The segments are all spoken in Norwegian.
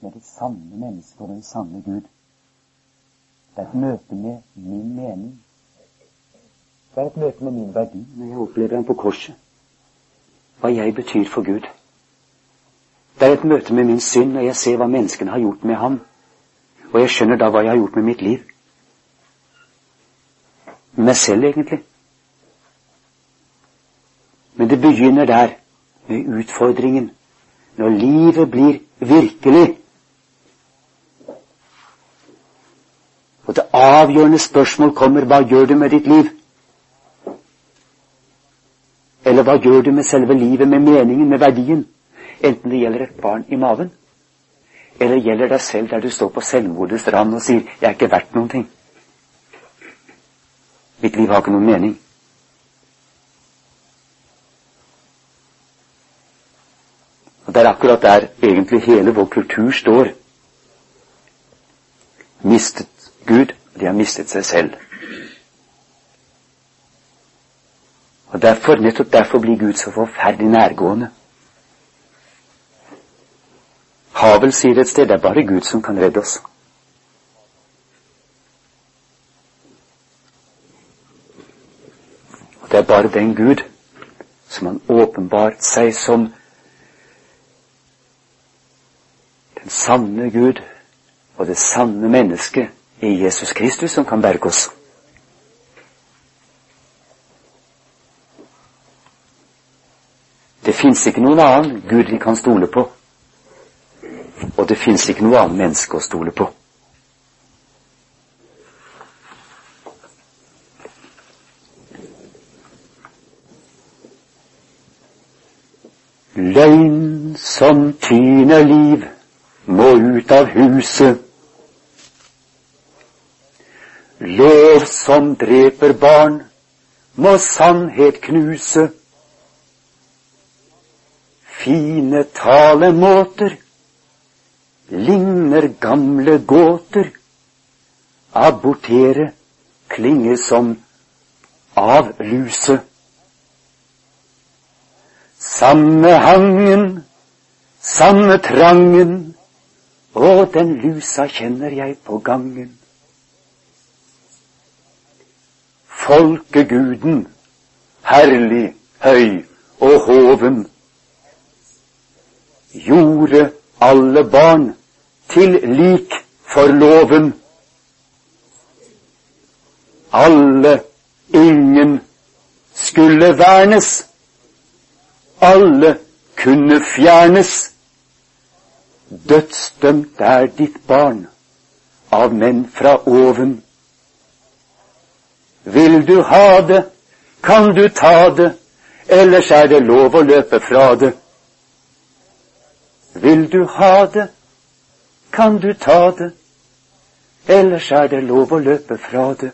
med det sanne mennesket og den sanne Gud. Det er et møte med min mening. Det er et møte med min verdi når jeg opplever ham på korset. Hva jeg betyr for Gud. Det er et møte med min synd når jeg ser hva menneskene har gjort med ham. Og jeg skjønner da hva jeg har gjort med mitt liv. Med meg selv, egentlig. Men det begynner der, med utfordringen. Når livet blir virkelig. Og det avgjørende spørsmål kommer hva gjør du med ditt liv? Eller hva gjør du med selve livet, med meningen, med verdien? Enten det gjelder et barn i maven, eller gjelder deg selv der du står på selvmordets rand og sier 'jeg er ikke verdt noen ting'. Mitt liv har ikke noen mening. Og Det er akkurat der egentlig hele vår kultur står. Mistet Gud, de har mistet seg selv. Og derfor, Nettopp derfor blir Gud så forferdelig nærgående. Havel sier et sted det er bare Gud som kan redde oss. Og det er bare den Gud som har åpenbart seg som den sanne Gud og det sanne mennesket i Jesus Kristus som kan berge oss. Det fins ikke noen annen Gud vi kan stole på, og det fins ikke noe annet menneske å stole på. Løgn som tyner liv må ut av huset. Lov som dreper barn, må sannhet knuse. Fine talemåter ligner gamle gåter. Abortere klinger som avluse. Samme hangen, samme trangen, og den lusa kjenner jeg på gangen. Folkeguden, herlig, høy og hoven, gjorde alle barn til lik for loven. Alle, ingen, skulle vernes. Alle kunne fjernes. Dødsdømt er ditt barn av menn fra oven. Vil du ha det, kan du ta det, ellers er det lov å løpe fra det. Vil du ha det, kan du ta det, ellers er det lov å løpe fra det.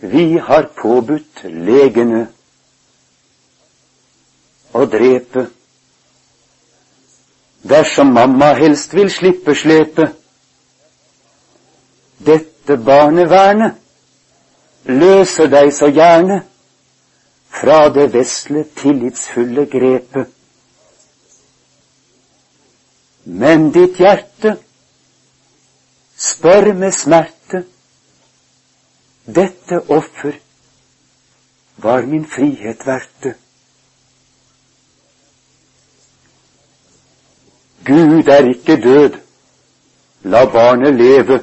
Vi har påbudt legene å drepe dersom mamma helst vil slippe slepe. Dette barnevernet løser deg så gjerne fra det vesle, tillitsfulle grepet. Men ditt hjerte spør med smerte dette offer var min frihet verte. Gud er ikke død, la barnet leve.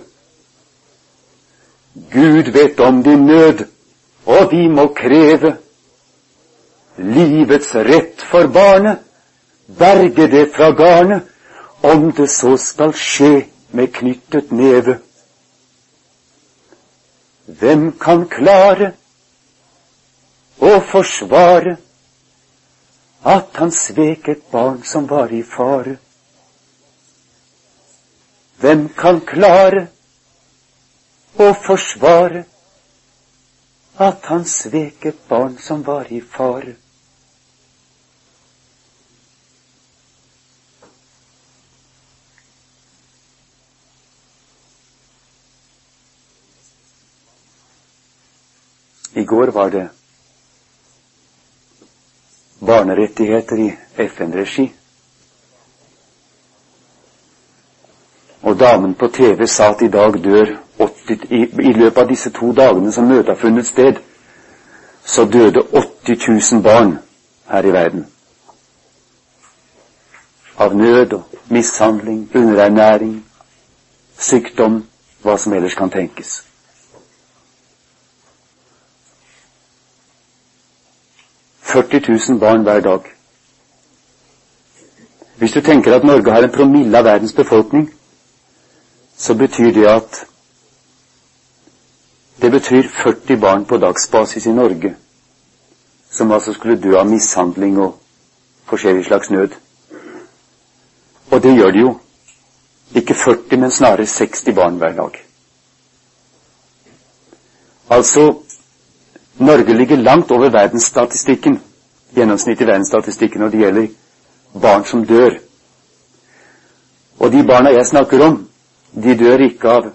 Gud vet om din nød, og vi må kreve livets rett for barnet, berge det fra garnet, om det så skal skje med knyttet neve. Hvem kan klare å forsvare at han svek et barn som var i fare? Hvem kan klare å forsvare at han svek et barn som var i fare? I går var det barnerettigheter i FN-regi. Og damen på TV sa at i dag dør 80, i, i, løpet av disse to dagene som møtet har funnet sted, så døde 80 000 barn her i verden. Av nød og mishandling, underernæring, sykdom, hva som ellers kan tenkes. barn hver dag. Hvis du tenker at Norge har en promille av verdens befolkning, så betyr det at det betyr 40 barn på dagsbasis i Norge som altså skulle dø av mishandling og forskjellig slags nød. Og det gjør de jo. Ikke 40, men snarere 60 barn hver dag. Altså Norge ligger langt over verdensstatistikken, gjennomsnittet i verdensstatistikken når det gjelder barn som dør. Og de barna jeg snakker om, de dør ikke av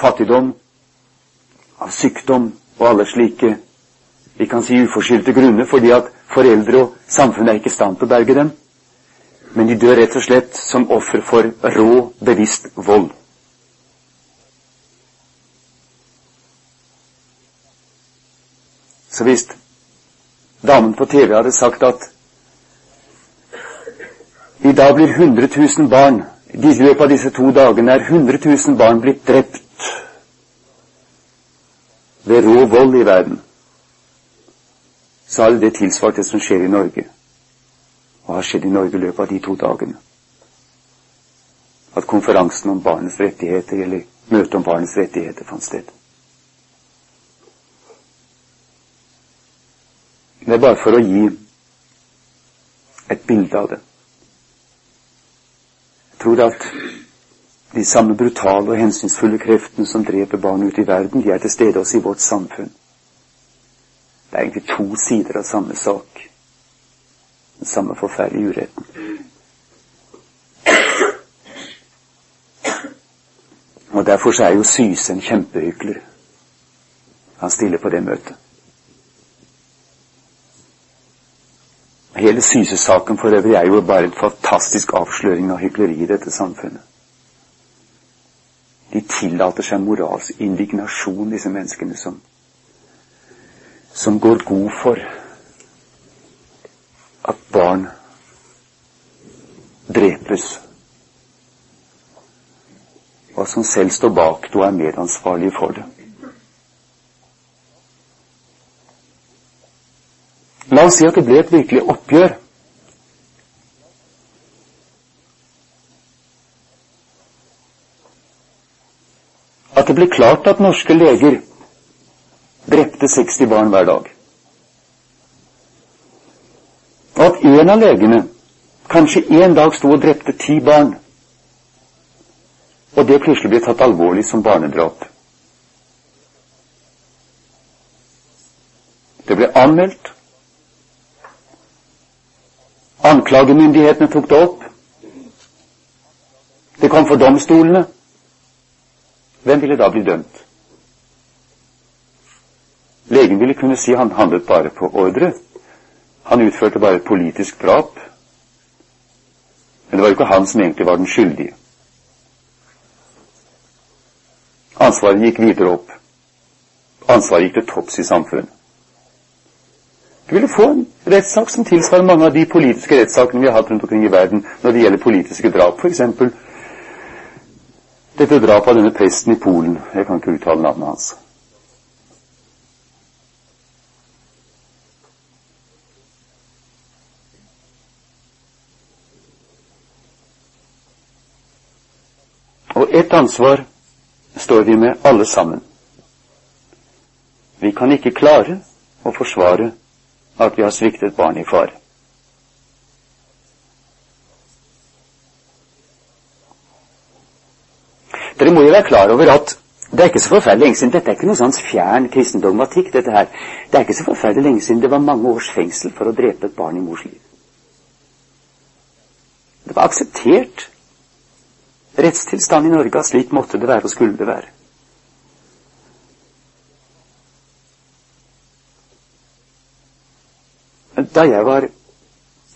fattigdom, av sykdom og alle slike vi kan si uforskyldte grunner, fordi at foreldre og samfunnet er ikke i stand til å berge dem. Men de dør rett og slett som offer for rå, bevisst vold. Så hvis damen på TV hadde sagt at i dag blir 100 000 barn I løpet av disse to dagene er 100 000 barn blitt drept ved rå vold i verden, så hadde det tilsvart det som skjer i Norge, og har skjedd i Norge i løpet av de to dagene. At konferansen om barnets rettigheter, eller møtet om barnets rettigheter, fant sted. Det er bare for å gi et bilde av det. Jeg tror at de samme brutale og hensynsfulle kreftene som dreper barn ute i verden, de er til stede også i vårt samfunn. Det er egentlig to sider av samme sak. Den samme forferdelige uretten. Og Derfor så er jo Syse en kjempehykler. Han stiller på det møtet. Hele Syse-saken for øvrig er jo bare en fantastisk avsløring av hykleri i dette samfunnet. De tillater seg moralsk indignasjon, disse menneskene som, som går god for at barn drepes, og som selv står bak det og er medansvarlige for det. La oss si at det ble et virkelig oppgjør at det ble klart at norske leger drepte 60 barn hver dag. Og at en av legene kanskje en dag sto og drepte ti barn, og det plutselig ble tatt alvorlig som barnedrap. Det ble anmeldt. Anklagemyndighetene tok det opp. Det kom for domstolene. Hvem ville da bli dømt? Legen ville kunne si han handlet bare på ordre. Han utførte bare politisk drap. Men det var jo ikke han som egentlig var den skyldige. Ansvaret gikk videre opp. Ansvaret gikk til topps i samfunnet. Du ville få en rettssak som tilsvarer mange av de politiske rettssakene vi har hatt rundt omkring i verden når det gjelder politiske drap, f.eks. Dette drapet av denne presten i Polen Jeg kan ikke uttale navnet hans. Og ett ansvar står vi med alle sammen. Vi kan ikke klare å forsvare at vi har sviktet barn i fare. Dere må jo være klar over at det er ikke så forferdelig lenge siden Dette er ikke noe sånn fjern kristen dogmatikk, dette her. Det er ikke så forferdelig lenge siden det var mange års fengsel for å drepe et barn i mors liv. Det var akseptert rettstilstand i Norge at slik måtte det være og skulle det være. Da jeg var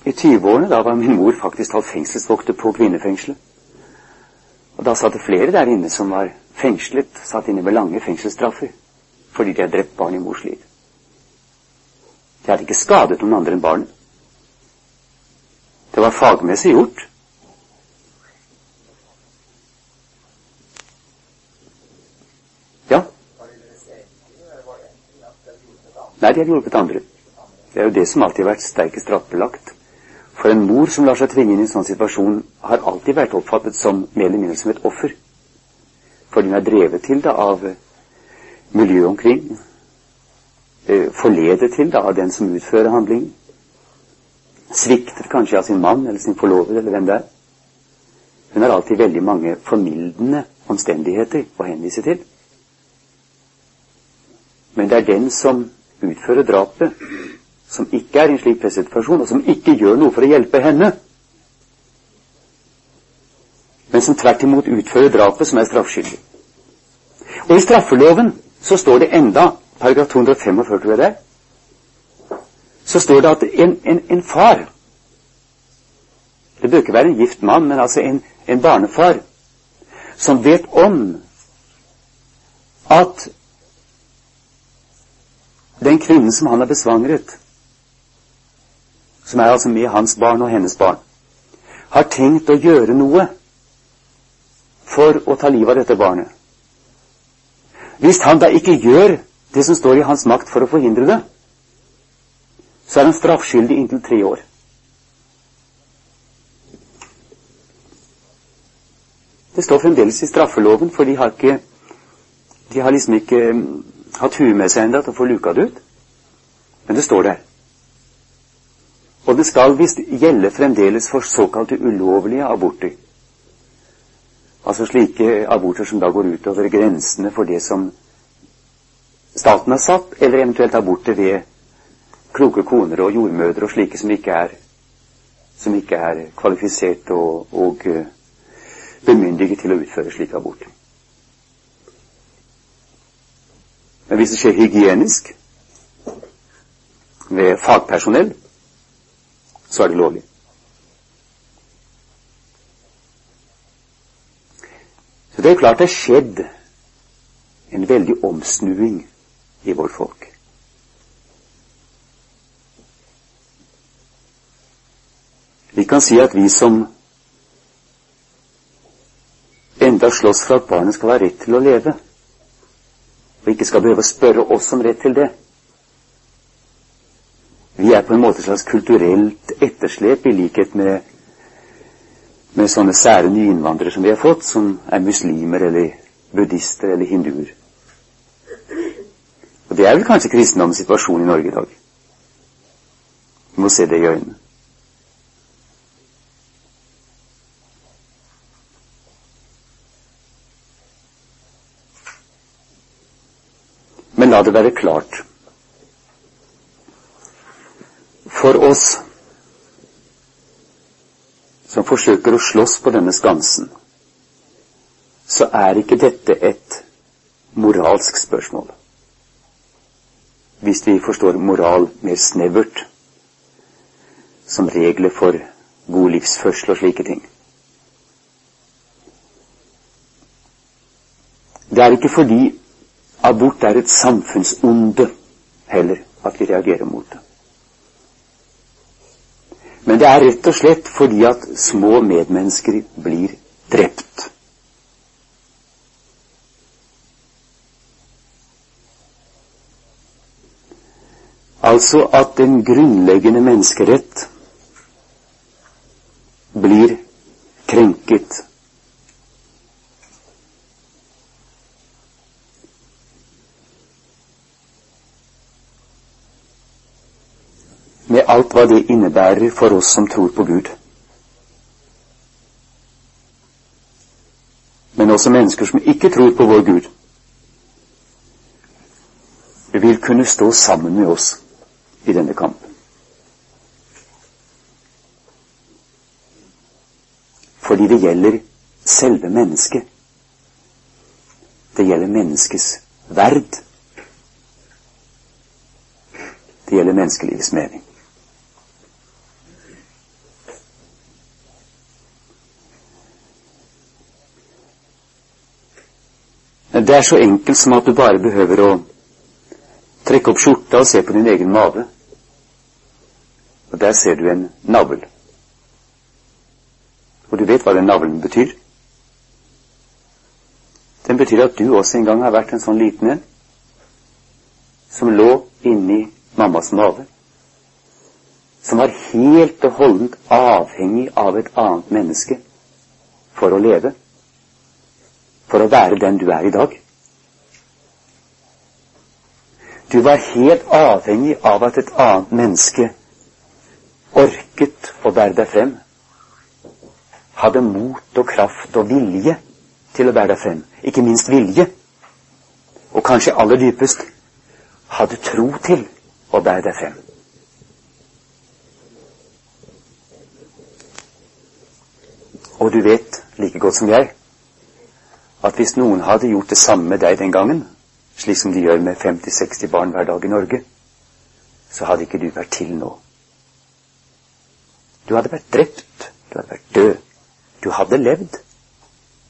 i 20-årene, da var min mor faktisk talt fengselsvokter på kvinnefengselet. Og da satt det flere der inne som var fengslet, satt inne med lange fengselsstraffer fordi de hadde drept barn i mors liv. De hadde ikke skadet noen andre enn barn. Det var fagmessig gjort. Ja? Nei, de hadde hjulpet andre. Det er jo det som alltid har vært sterkest straffbelagt. For en mor som lar seg tvinge inn i en sånn situasjon, har alltid vært oppfattet som mer eller mindre som et offer. For hun er drevet til det av eh, miljøet omkring, eh, forledet til det av den som utfører handlingen, Svikter kanskje av sin mann eller sin forlovede eller hvem det er. Hun har alltid veldig mange formildende omstendigheter å henvise til. Men det er den som utfører drapet, som ikke er i en slik presset og som ikke gjør noe for å hjelpe henne, men som tvert imot utfører drapet, som er straffskyldig. Og i straffeloven så står det enda, paragraf 245 tror jeg det er, så står det at en, en, en far Det bør ikke være en gift mann, men altså en, en barnefar som vet om at den kvinnen som han har besvangret, som er altså med hans barn og hennes barn, har tenkt å gjøre noe for å ta livet av dette barnet. Hvis han da ikke gjør det som står i hans makt for å forhindre det, så er han straffskyldig inntil tre år. Det står fremdeles i straffeloven, for de har ikke De har liksom ikke mm, hatt huet med seg ennå til å få luka det ut. Men det står der. Og det skal visst gjelde fremdeles for såkalte ulovlige aborter. Altså slike aborter som da går utover grensene for det som staten har satt, eller eventuelt aborter ved kloke koner og jordmødre og slike som ikke er, som ikke er kvalifisert og, og uh, bemyndiget til å utføre slike aborter. Men hvis det skjer hygienisk ved fagpersonell, så er det lovlig. Så det er klart det er skjedd en veldig omsnuing i vårt folk. Vi kan si at vi som enda slåss for at barnet skal ha rett til å leve, og ikke skal behøve å spørre oss om rett til det, vi er på en måte et slags kulturelt etterslep, i likhet med, med sånne sære nyinnvandrere som vi har fått, som er muslimer eller buddhister eller hinduer. Og det er vel kanskje kristendommens situasjon i Norge i dag. Vi må se det i øynene. Men la det være klart for oss som forsøker å slåss på denne skansen, så er ikke dette et moralsk spørsmål. Hvis vi forstår moral mer snevert, som regler for god livsførsel og slike ting. Det er ikke fordi abort er et samfunnsonde heller at vi reagerer mot det. Men det er rett og slett fordi at små medmennesker blir drept. Altså at den grunnleggende menneskerett blir krenket. med alt hva det innebærer for oss som tror på Gud. Men også mennesker som ikke tror på vår Gud, vil kunne stå sammen med oss i denne kampen. Fordi det gjelder selve mennesket. Det gjelder menneskets verd. Det gjelder menneskelivets mening. Det er så enkelt som at du bare behøver å trekke opp skjorta og se på din egen mage. Og der ser du en navl. Og du vet hva den navlen betyr? Den betyr at du også en gang har vært en sånn liten en som lå inni mammas mage. Som var helt og holdent avhengig av et annet menneske for å leve. For å være den du er i dag. Du var helt avhengig av at et annet menneske orket å bære deg frem. Hadde mot og kraft og vilje til å bære deg frem. Ikke minst vilje. Og kanskje aller dypest hadde tro til å bære deg frem. Og du vet like godt som jeg at hvis noen hadde gjort det samme med deg den gangen, slik som de gjør med 50-60 barn hver dag i Norge, så hadde ikke du vært til nå. Du hadde vært drept, du hadde vært død. Du hadde levd,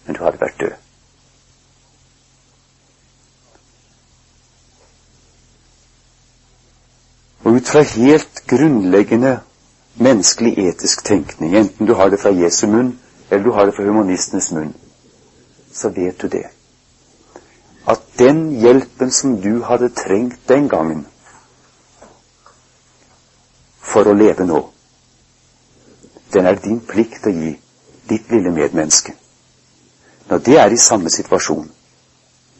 men du hadde vært død. Og ut fra helt grunnleggende menneskelig etisk tenkning, enten du har det fra Jesu munn, eller du har det fra humanistenes munn, så vet du det. At den hjelpen som du hadde trengt den gangen for å leve nå, den er din plikt å gi ditt lille medmenneske når det er i samme situasjon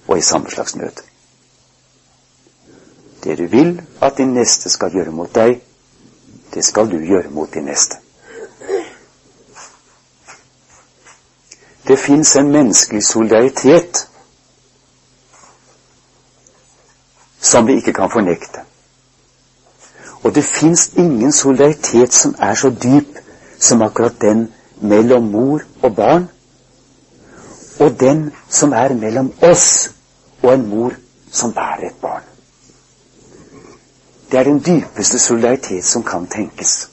og i samme slags nød. Det du vil at din neste skal gjøre mot deg, det skal du gjøre mot din neste. Det fins en menneskelig solidaritet som vi ikke kan fornekte. Og det fins ingen solidaritet som er så dyp som akkurat den mellom mor og barn, og den som er mellom oss og en mor som bærer et barn. Det er den dypeste solidaritet som kan tenkes.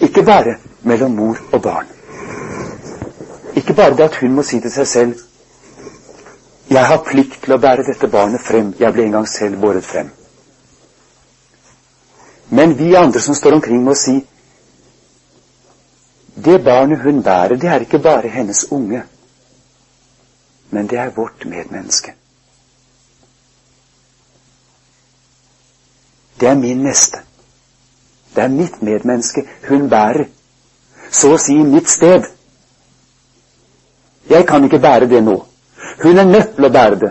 Ikke bare mellom mor og barn. Ikke bare det at hun må si til seg selv 'Jeg har plikt til å bære dette barnet frem. Jeg ble en gang selv båret frem.' Men vi andre som står omkring, må si 'Det barnet hun bærer, det er ikke bare hennes unge.' men det er vårt medmenneske. Det er min neste. Det er mitt medmenneske hun bærer, så å si mitt sted. Jeg kan ikke bære det nå. Hun er nødt til å bære det.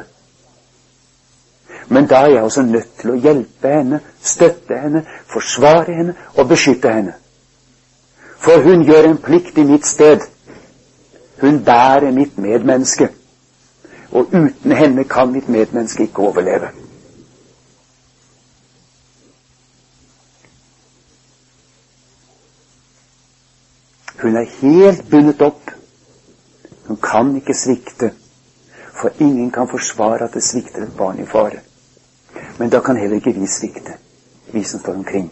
Men da er jeg også nødt til å hjelpe henne, støtte henne, forsvare henne og beskytte henne. For hun gjør en plikt i mitt sted. Hun bærer mitt medmenneske og uten henne kan mitt medmenneske ikke overleve. Hun er helt bundet opp. Hun kan ikke svikte, for ingen kan forsvare at det svikter et barn i fare. Men da kan heller ikke vi svikte, vi som står omkring.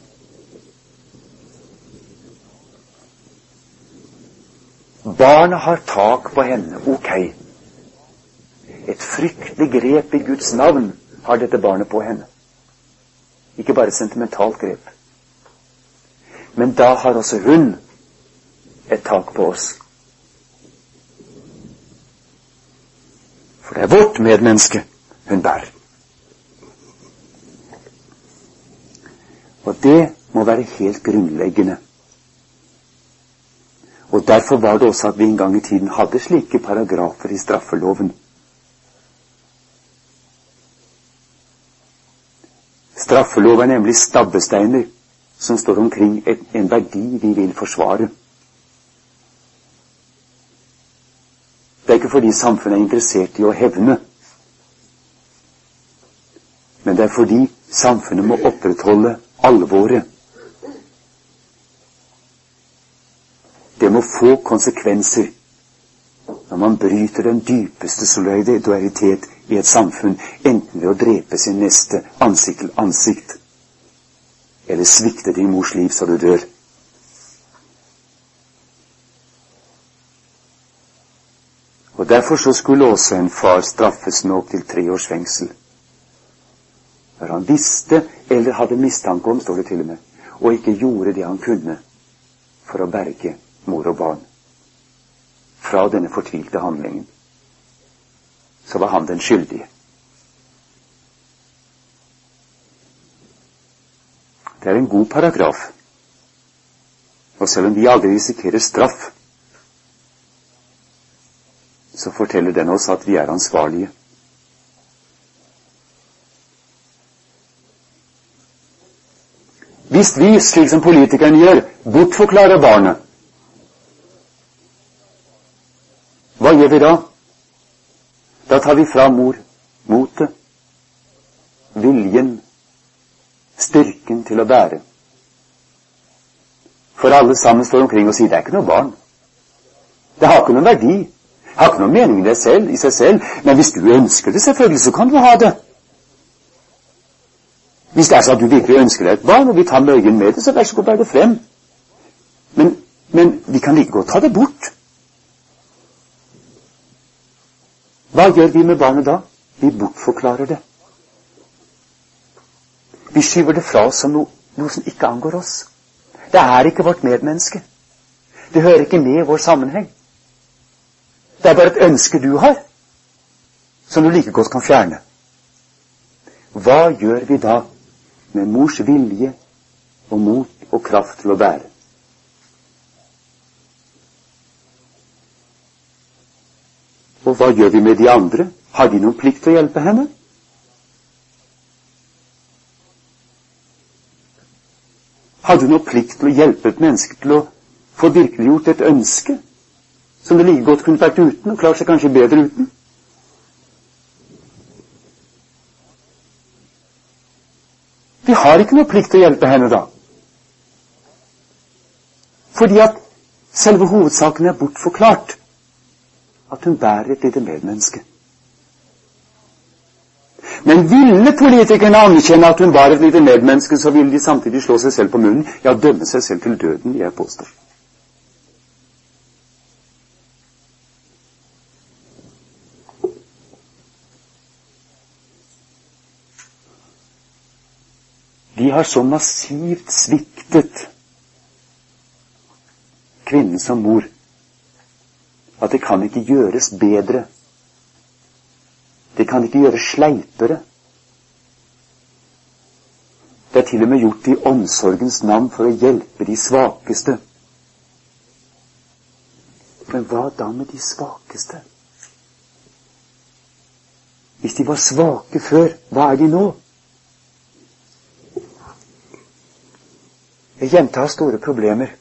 Barnet har tak på henne, ok. Et fryktelig grep i Guds navn har dette barnet på henne. Ikke bare et sentimentalt grep. Men da har også hun et tak på oss. For det er vårt medmenneske hun bærer. Og det må være helt grunnleggende. Og Derfor var det også at vi en gang i tiden hadde slike paragrafer i straffeloven Straffelov er nemlig stabbesteiner som står omkring en verdi vi vil forsvare. Det er ikke fordi samfunnet er interessert i å hevne, men det er fordi samfunnet må opprettholde alvoret. Det må få konsekvenser når man bryter den dypeste solidaritet i et samfunn, enten ved å drepe sin neste ansikt til ansikt, eller svikte din mors liv så du dør. Og Derfor så skulle også en far straffes med opptil tre års fengsel. Når han visste eller hadde mistanke om, står det til og med, og ikke gjorde det han kunne for å berge mor og barn fra denne fortvilte handlingen, så var han den skyldige. Det er en god paragraf. Og selv om vi aldri risikerer straff, så forteller den oss at vi er ansvarlige. Hvis vi, slik som politikerne gjør, bortforklarer barnet, hva gjør vi da? Da tar vi fra mor motet, viljen, styrken til å bære. For alle sammen står omkring og sier det er ikke noe barn. Det har ikke noen verdi. Det har ikke noen mening i, selv, i seg selv. Men hvis du ønsker det, selvfølgelig, så kan du ha det. Hvis det er sånn at du virkelig ønsker deg et barn, og vi tar møyen med det, så vær så god, bær det frem. Men, men vi kan like godt ta det bort. Hva gjør vi med barnet da? Vi bortforklarer det. Vi skyver det fra oss som noe, noe som ikke angår oss. Det er ikke vårt medmenneske. Det hører ikke med i vår sammenheng. Det er bare et ønske du har, som du like godt kan fjerne. Hva gjør vi da med mors vilje og mot og kraft til å bære. Og hva gjør vi med de andre? Har de noen plikt til å hjelpe henne? Har du noen plikt til å hjelpe et menneske til å få virkeliggjort et ønske som det like godt kunne vært uten, og klart seg kanskje bedre uten? Vi har ikke noe plikt til å hjelpe henne da. Fordi at selve hovedsaken er bortforklart. At hun bærer et lite medmenneske. Men ville politikerne anerkjenne at hun var et lite medmenneske, så ville de samtidig slå seg selv på munnen, ja, dømme seg selv til døden, jeg påstår. De har så massivt sviktet kvinnen som mor at det kan ikke gjøres bedre. Det kan ikke gjøres sleipere. Det er til og med gjort i omsorgens navn for å hjelpe de svakeste. Men hva da med de svakeste? Hvis de var svake før, hva er de nå? Ei jente har store problemer.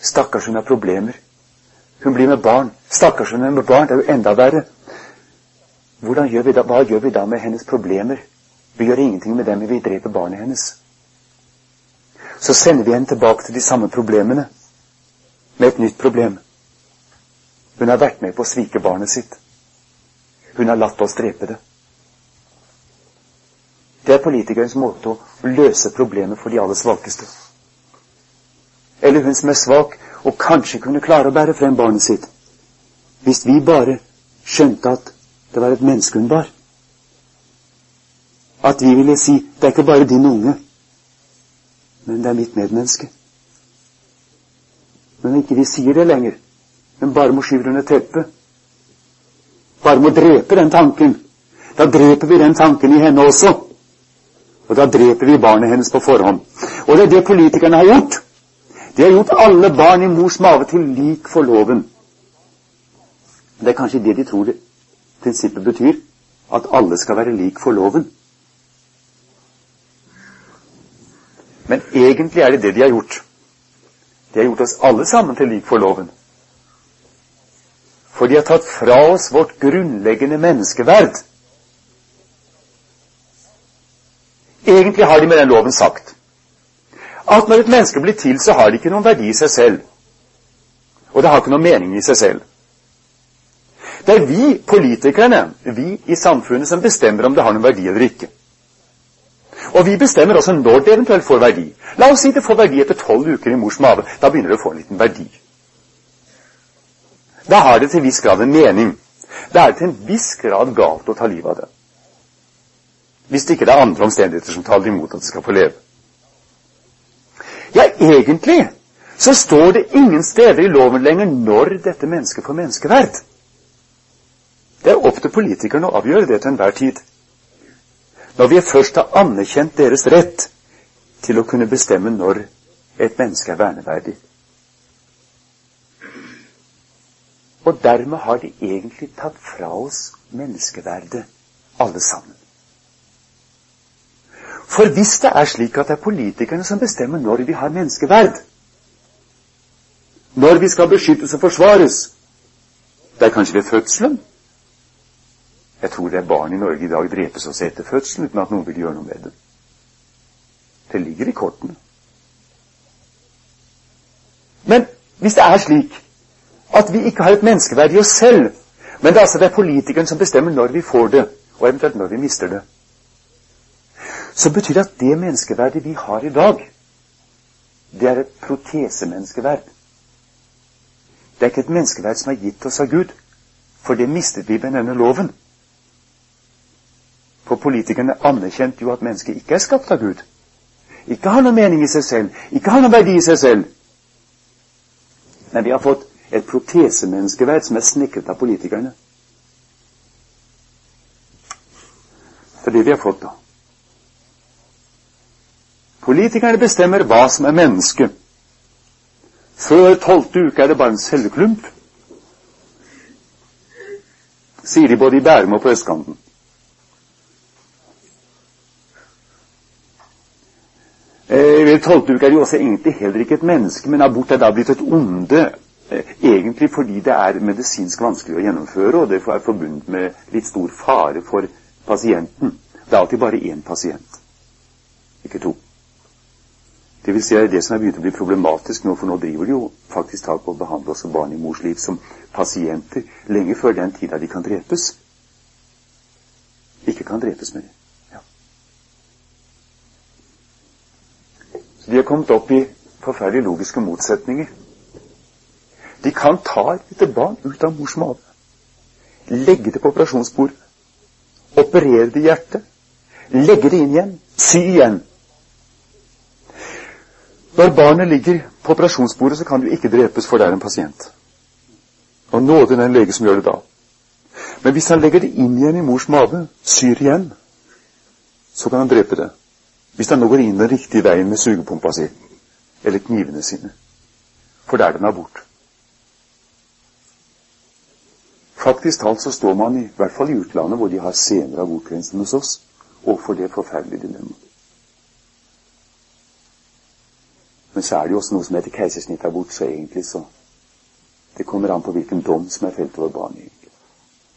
Stakkars, hun har problemer. Hun blir med barn. Stakkars, hun er med barn. Det er jo enda verre. Gjør hva gjør vi da med hennes problemer? Vi gjør ingenting med dem, men vi dreper barnet hennes. Så sender vi henne tilbake til de samme problemene, med et nytt problem. Hun har vært med på å svike barnet sitt. Hun har latt oss drepe det. Det er politikernes måte å løse problemet for de aller svakeste. Eller hun som er svak og kanskje kunne klare å bære frem barnet sitt. Hvis vi bare skjønte at det var et menneske hun bar. At vi ville si det er ikke bare din unge, men det er mitt medmenneske. Men ikke vi sier det lenger, men bare må skyve under teppet. Bare må drepe den tanken. Da dreper vi den tanken i henne også. Og da dreper vi barnet hennes på forhånd. Og det er det politikerne har gjort. De har gjort alle barn i mors mage til lik for loven. Det er kanskje det de tror det prinsippet betyr. At alle skal være lik for loven. Men egentlig er det det de har gjort. De har gjort oss alle sammen til lik for loven. For de har tatt fra oss vårt grunnleggende menneskeverd. Egentlig har de med den loven sagt at når et menneske blir til, så har det ikke noen verdi i seg selv. Og det har ikke noen mening i seg selv. Det er vi politikerne, vi i samfunnet, som bestemmer om det har noen verdi eller ikke. Og vi bestemmer også når det eventuelt får verdi. La oss si det får verdi etter tolv uker i mors mage. Da begynner det å få en liten verdi. da har det til en viss grad en mening. Da er det til en viss grad galt å ta livet av det. Hvis det ikke er andre omstendigheter som taler imot at det skal få leve. Ja, egentlig så står det ingen steder i loven lenger når dette mennesket får menneskeverd. Det er opp til politikerne å avgjøre det til enhver tid. Når vi først har anerkjent deres rett til å kunne bestemme når et menneske er verneverdig. Og dermed har de egentlig tatt fra oss menneskeverdet, alle sammen. For hvis det er slik at det er politikerne som bestemmer når vi har menneskeverd, når vi skal beskyttes og forsvares, det er kanskje ved fødselen, jeg tror det er barn i Norge i dag drepes også etter fødselen uten at noen vil gjøre noe med det. Det ligger i kortene. Men hvis det er slik at vi ikke har et menneskeverd i oss selv, men det er altså det er politikeren som bestemmer når vi får det, og eventuelt når vi mister det, så betyr det at det menneskeverdet vi har i dag, det er et protesemenneskeverd. Det er ikke et menneskeverd som er gitt oss av Gud, for det mistet vi ved denne loven. For politikerne anerkjente jo at mennesket ikke er skapt av Gud. Ikke har noen mening i seg selv, ikke har noen verdi i seg selv. Men vi har fått et protesemenneskeverd som er snekret av politikerne. Det er det vi har fått, da. Politikerne bestemmer hva som er menneske. Før tolvte uke er det bare en celleklump, sier de både i Bærum og på østkanten. Eh, ved tolvte uke er jo også egentlig heller ikke et menneske, men abort er da blitt et onde. Eh, egentlig fordi det er medisinsk vanskelig å gjennomføre, og det er forbundet med litt stor fare for pasienten. Det er alltid bare én pasient, ikke to. Det vil si at det som er begynt å bli problematisk nå, for nå driver de jo faktisk tak på å behandle også barn i mors liv som pasienter lenge før den tida de kan drepes. Ikke kan drepes mer. De har kommet opp i forferdelige logiske motsetninger. De kan ta et lite barn ut av mors mage, legge det på operasjonsbordet, operere det i hjertet, legge det inn igjen, sy igjen. Når barnet ligger på operasjonsbordet, så kan det jo ikke drepes, for det er en pasient. Og nåde den lege som gjør det da. Men hvis han legger det inn igjen i mors mage, syr igjen, så kan han drepe det. Hvis han nå går inn den riktige veien med sugepumpa si, eller knivene sine. For det er bort. Faktisk talt så står man, i hvert fall i utlandet, hvor de har senere abortgrense enn hos oss, overfor det forferdelige dilemmaet. Men så er det jo også noe som heter keisersnittabort, så egentlig så Det kommer an på hvilken dom som er felt over barnet.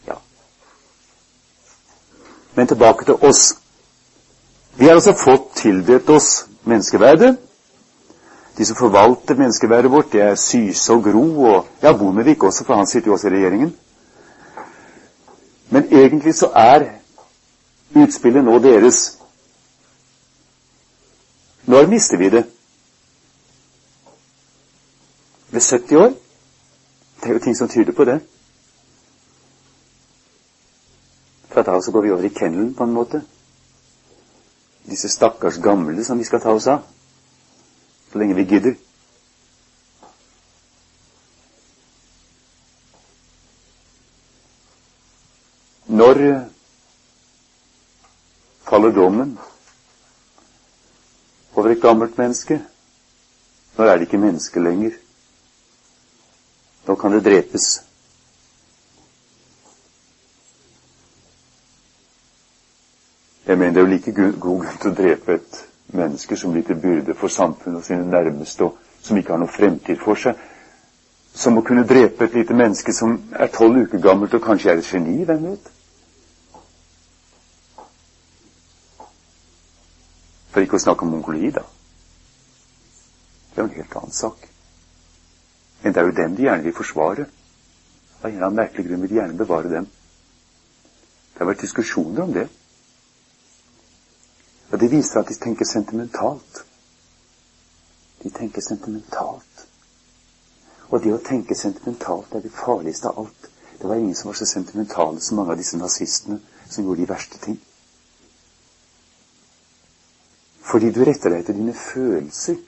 Ja. Men tilbake til oss. Vi har altså fått tildelt oss menneskeverdet. De som forvalter menneskeverdet vårt, det er Syse og Gro og ja, Bondevik også, for han sitter jo også i regjeringen. Men egentlig så er utspillet nå deres. Når mister vi det? Ved 70 år? Det er jo ting som tyder på det. For da så går vi over i kennelen på en måte disse stakkars gamle som vi skal ta oss av. Så lenge vi gidder. Når faller dommen over et gammelt menneske? Når er det ikke menneske lenger? Nå kan det drepes. Jeg mener det er jo like god grunn til å drepe et menneske som blir til byrde for samfunnet og sine nærmeste, og som ikke har noen fremtid for seg, som å kunne drepe et lite menneske som er tolv uker gammelt og kanskje er et geni. Hvem vet? For ikke å snakke om mongoli, da. Det er jo en helt annen sak. Men det er jo den de gjerne vil forsvare. Av en eller annen merkelig grunn vil de gjerne bevare dem. Det har vært diskusjoner om det. Og det viser at de tenker sentimentalt. De tenker sentimentalt. Og det å tenke sentimentalt er det farligste av alt. Det var ingen som var så sentimentale som mange av disse nazistene som gjorde de verste ting. Fordi du retter deg etter dine følelser.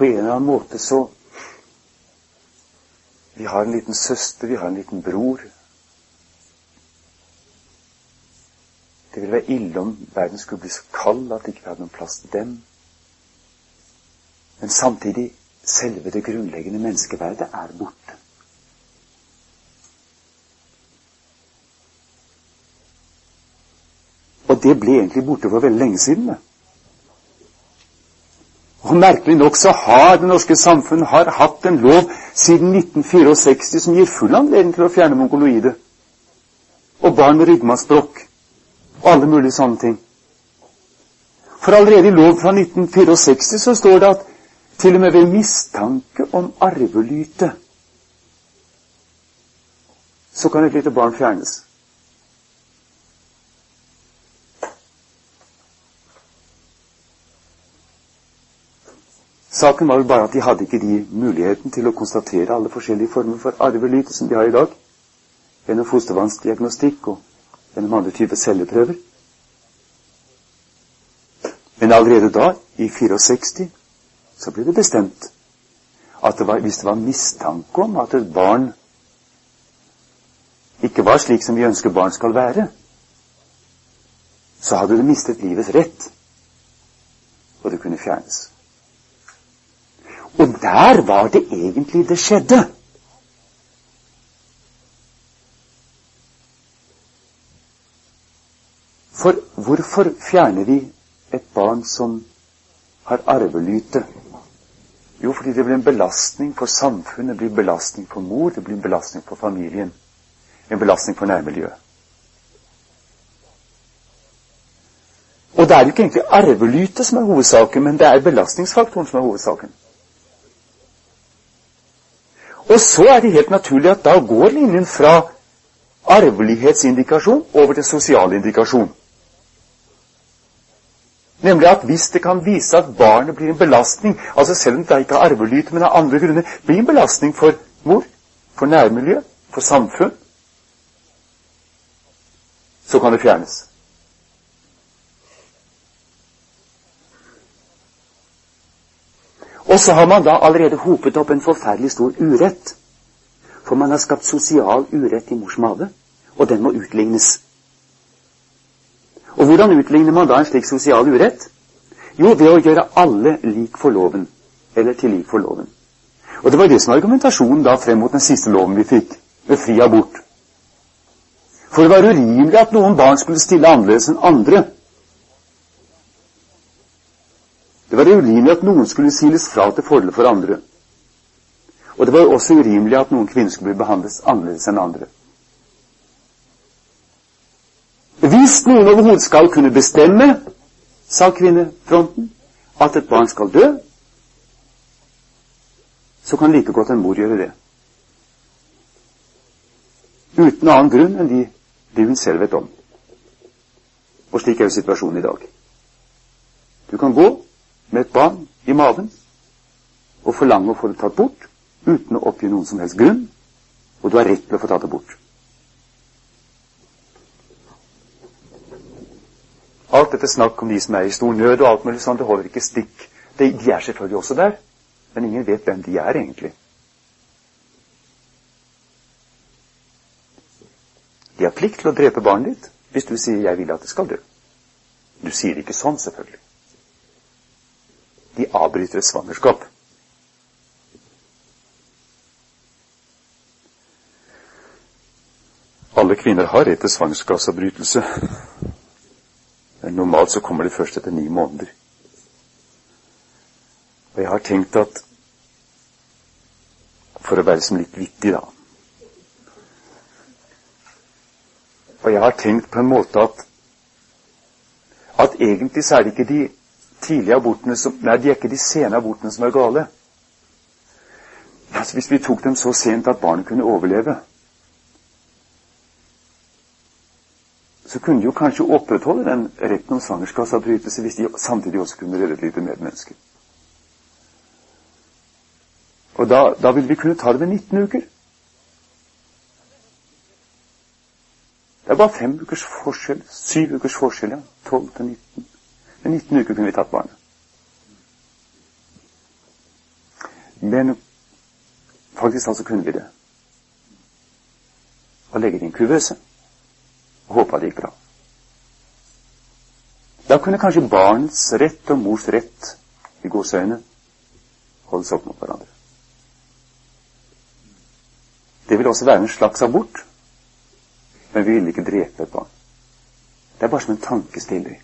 På en eller annen måte så Vi har en liten søster, vi har en liten bror. Det ville være ille om verden skulle bli så kald at det ikke hadde noen plass til dem. Men samtidig selve det grunnleggende menneskeverdet er borte. Og det ble egentlig borte for veldig lenge siden. Og Merkelig nok så har det norske samfunn hatt en lov siden 1964 som gir full anledning til å fjerne mongoloide og barn med ryggmargsbrokk og alle mulige sånne ting. For allerede i lov fra 1964 så står det at til og med ved mistanke om arvelyte så kan et lite barn fjernes. Saken var vel bare at de hadde ikke de muligheten til å konstatere alle forskjellige former for arvelyte som de har i dag, gjennom fostervannsdiagnostikk og gjennom andre typer celleprøver. Men allerede da, i 64, så ble det bestemt at det var, hvis det var mistanke om at et barn ikke var slik som vi ønsker barn skal være, så hadde det mistet livets rett, og det kunne fjernes. Og der var det egentlig det skjedde. For hvorfor fjerner vi et barn som har arvelyte? Jo, fordi det blir en belastning for samfunnet, det blir en belastning for mor, det blir en belastning for familien. En belastning for nærmiljøet. Og det er jo ikke egentlig arvelytet som er hovedsaken, men det er belastningsfaktoren som er hovedsaken. Og så er det helt naturlig at da går linjen fra arvelighetsindikasjon over til sosial indikasjon. Nemlig at hvis det kan vise at barnet blir en belastning, altså selv om det ikke har arvelyte, men av andre grunner, blir en belastning for mor, for nærmiljø, for samfunn, så kan det fjernes. Og så har man da allerede hopet opp en forferdelig stor urett. For man har skapt sosial urett i mors mage, og den må utlignes. Og hvordan utligner man da en slik sosial urett? Jo, ved å gjøre alle lik for loven. Eller til lik for loven. Og det var det som var argumentasjonen da frem mot den siste loven vi fikk, med fri abort. For det var urimelig at noen barn skulle stille annerledes enn andre. Det var urimelig at noen skulle siles fra til fordel for andre. Og det var også urimelig at noen kvinner skulle bli behandlet annerledes enn andre. Hvis noen overhodet skal kunne bestemme, sa kvinnefronten, at et barn skal dø, så kan like godt en mor gjøre det. Uten annen grunn enn de, de hun selv vet om. Og slik er jo situasjonen i dag. Du kan gå med et barn i maven og forlange å få det tatt bort uten å oppgi noen som helst grunn, og du har rett til å få tatt det bort. Alt dette snakk om de som er i stor nød og alt mulig sånn, det holder ikke stikk. De, de er selvfølgelig også der, men ingen vet hvem de er egentlig. De har plikt til å drepe barnet ditt hvis du sier 'jeg vil at det skal dø'. Du sier det ikke sånn, selvfølgelig. De avbryter et svangerskap. Alle kvinner har rett til svangerskapsavbrytelse. Men normalt så kommer det først etter ni måneder. Og jeg har tenkt at For å være som litt vittig, da. Og jeg har tenkt på en måte at at egentlig så er det ikke de tidlige abortene som Nei, de er ikke de sene abortene som er gale. Altså, Hvis vi tok dem så sent at barnet kunne overleve, så kunne de jo kanskje opprettholde den retten om svangerskapsavbrytelse hvis de samtidig også kunne redde et lite medmenneske. da, da ville vi kunne ta det ved 19 uker. Det er bare fem ukers forskjell. Syv ukers forskjell, ja. 12 til 19. Ved 19 uker kunne vi tatt barnet. Men faktisk altså kunne vi det. Og legge det i en kuvøse og håpe at det gikk bra. Da kunne kanskje barnets rett og mors rett i gåseøyne holdes opp mot hverandre. Det ville også være en slags abort, men vi ville ikke drepe et barn. Det er bare som en tankestiller.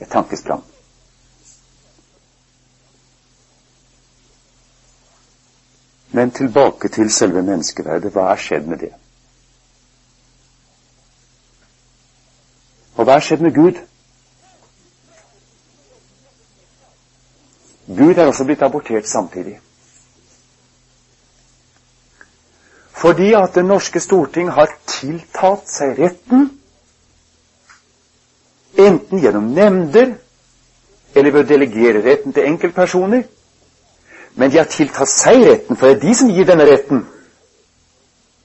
Et tankesprang. Men tilbake til selve menneskeverdet. Hva er skjedd med det? Og hva er skjedd med Gud? Gud er også blitt abortert samtidig. Fordi at Det norske storting har tiltalt seg retten, enten gjennom nemnder eller ved å delegere retten til enkeltpersoner, men de har tiltatt seg retten, for det er de som gir denne retten.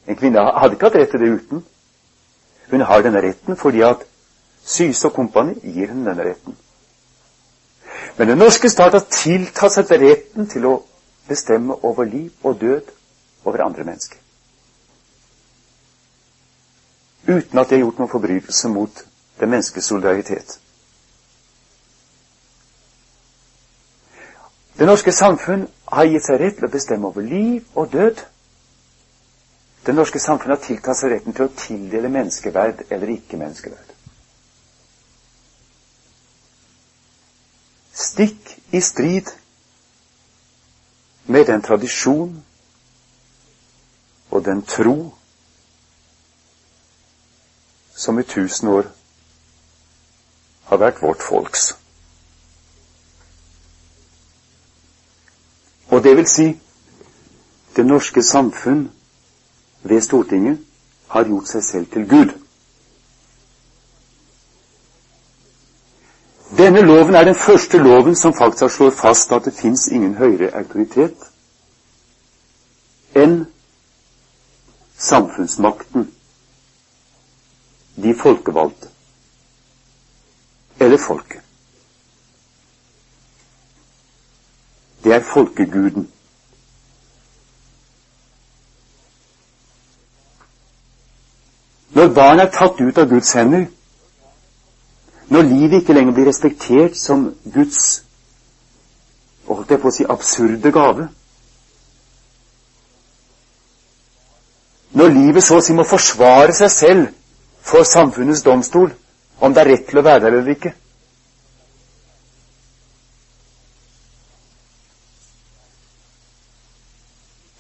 En kvinne hadde ikke hatt rett til det uten. Hun har denne retten fordi at Syse og kompani gir henne denne retten. Men den norske stat har tiltatt seg retten til å bestemme over liv og død over andre mennesker. Uten at de har gjort noen forbrytelse mot det menneskets solidaritet. Det norske samfunn har gitt seg rett til å bestemme over liv og død. Det norske samfunn har tiltatt seg retten til å tildele menneskeverd eller ikke menneskeverd. Stikk i strid med den tradisjon og den tro som i tusen år har vært vårt folks. Og det vil si det norske samfunn ved Stortinget har gjort seg selv til Gud. Denne loven er den første loven som faktisk slår fast at det fins ingen høyere autoritet enn samfunnsmakten, de folkevalgte, eller folket. Det er folkeguden. Når barn er tatt ut av Guds hender, når livet ikke lenger blir respektert som Guds holdt jeg på å si absurde gave Når livet så å si må forsvare seg selv for samfunnets domstol, om det er rett til å være der eller ikke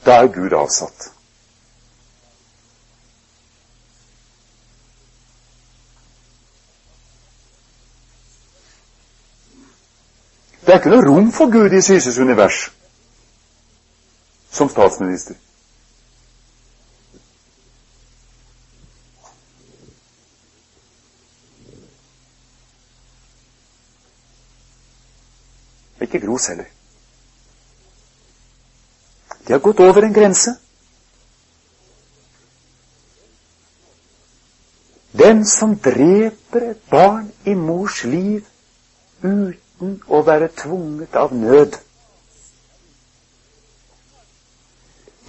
Da er Gud avsatt. Det er ikke noe rom for Gud i Syses univers som statsminister. Ikke Gros heller. De har gått over en grense. Den som dreper et barn i mors liv uten å være tvunget av nød.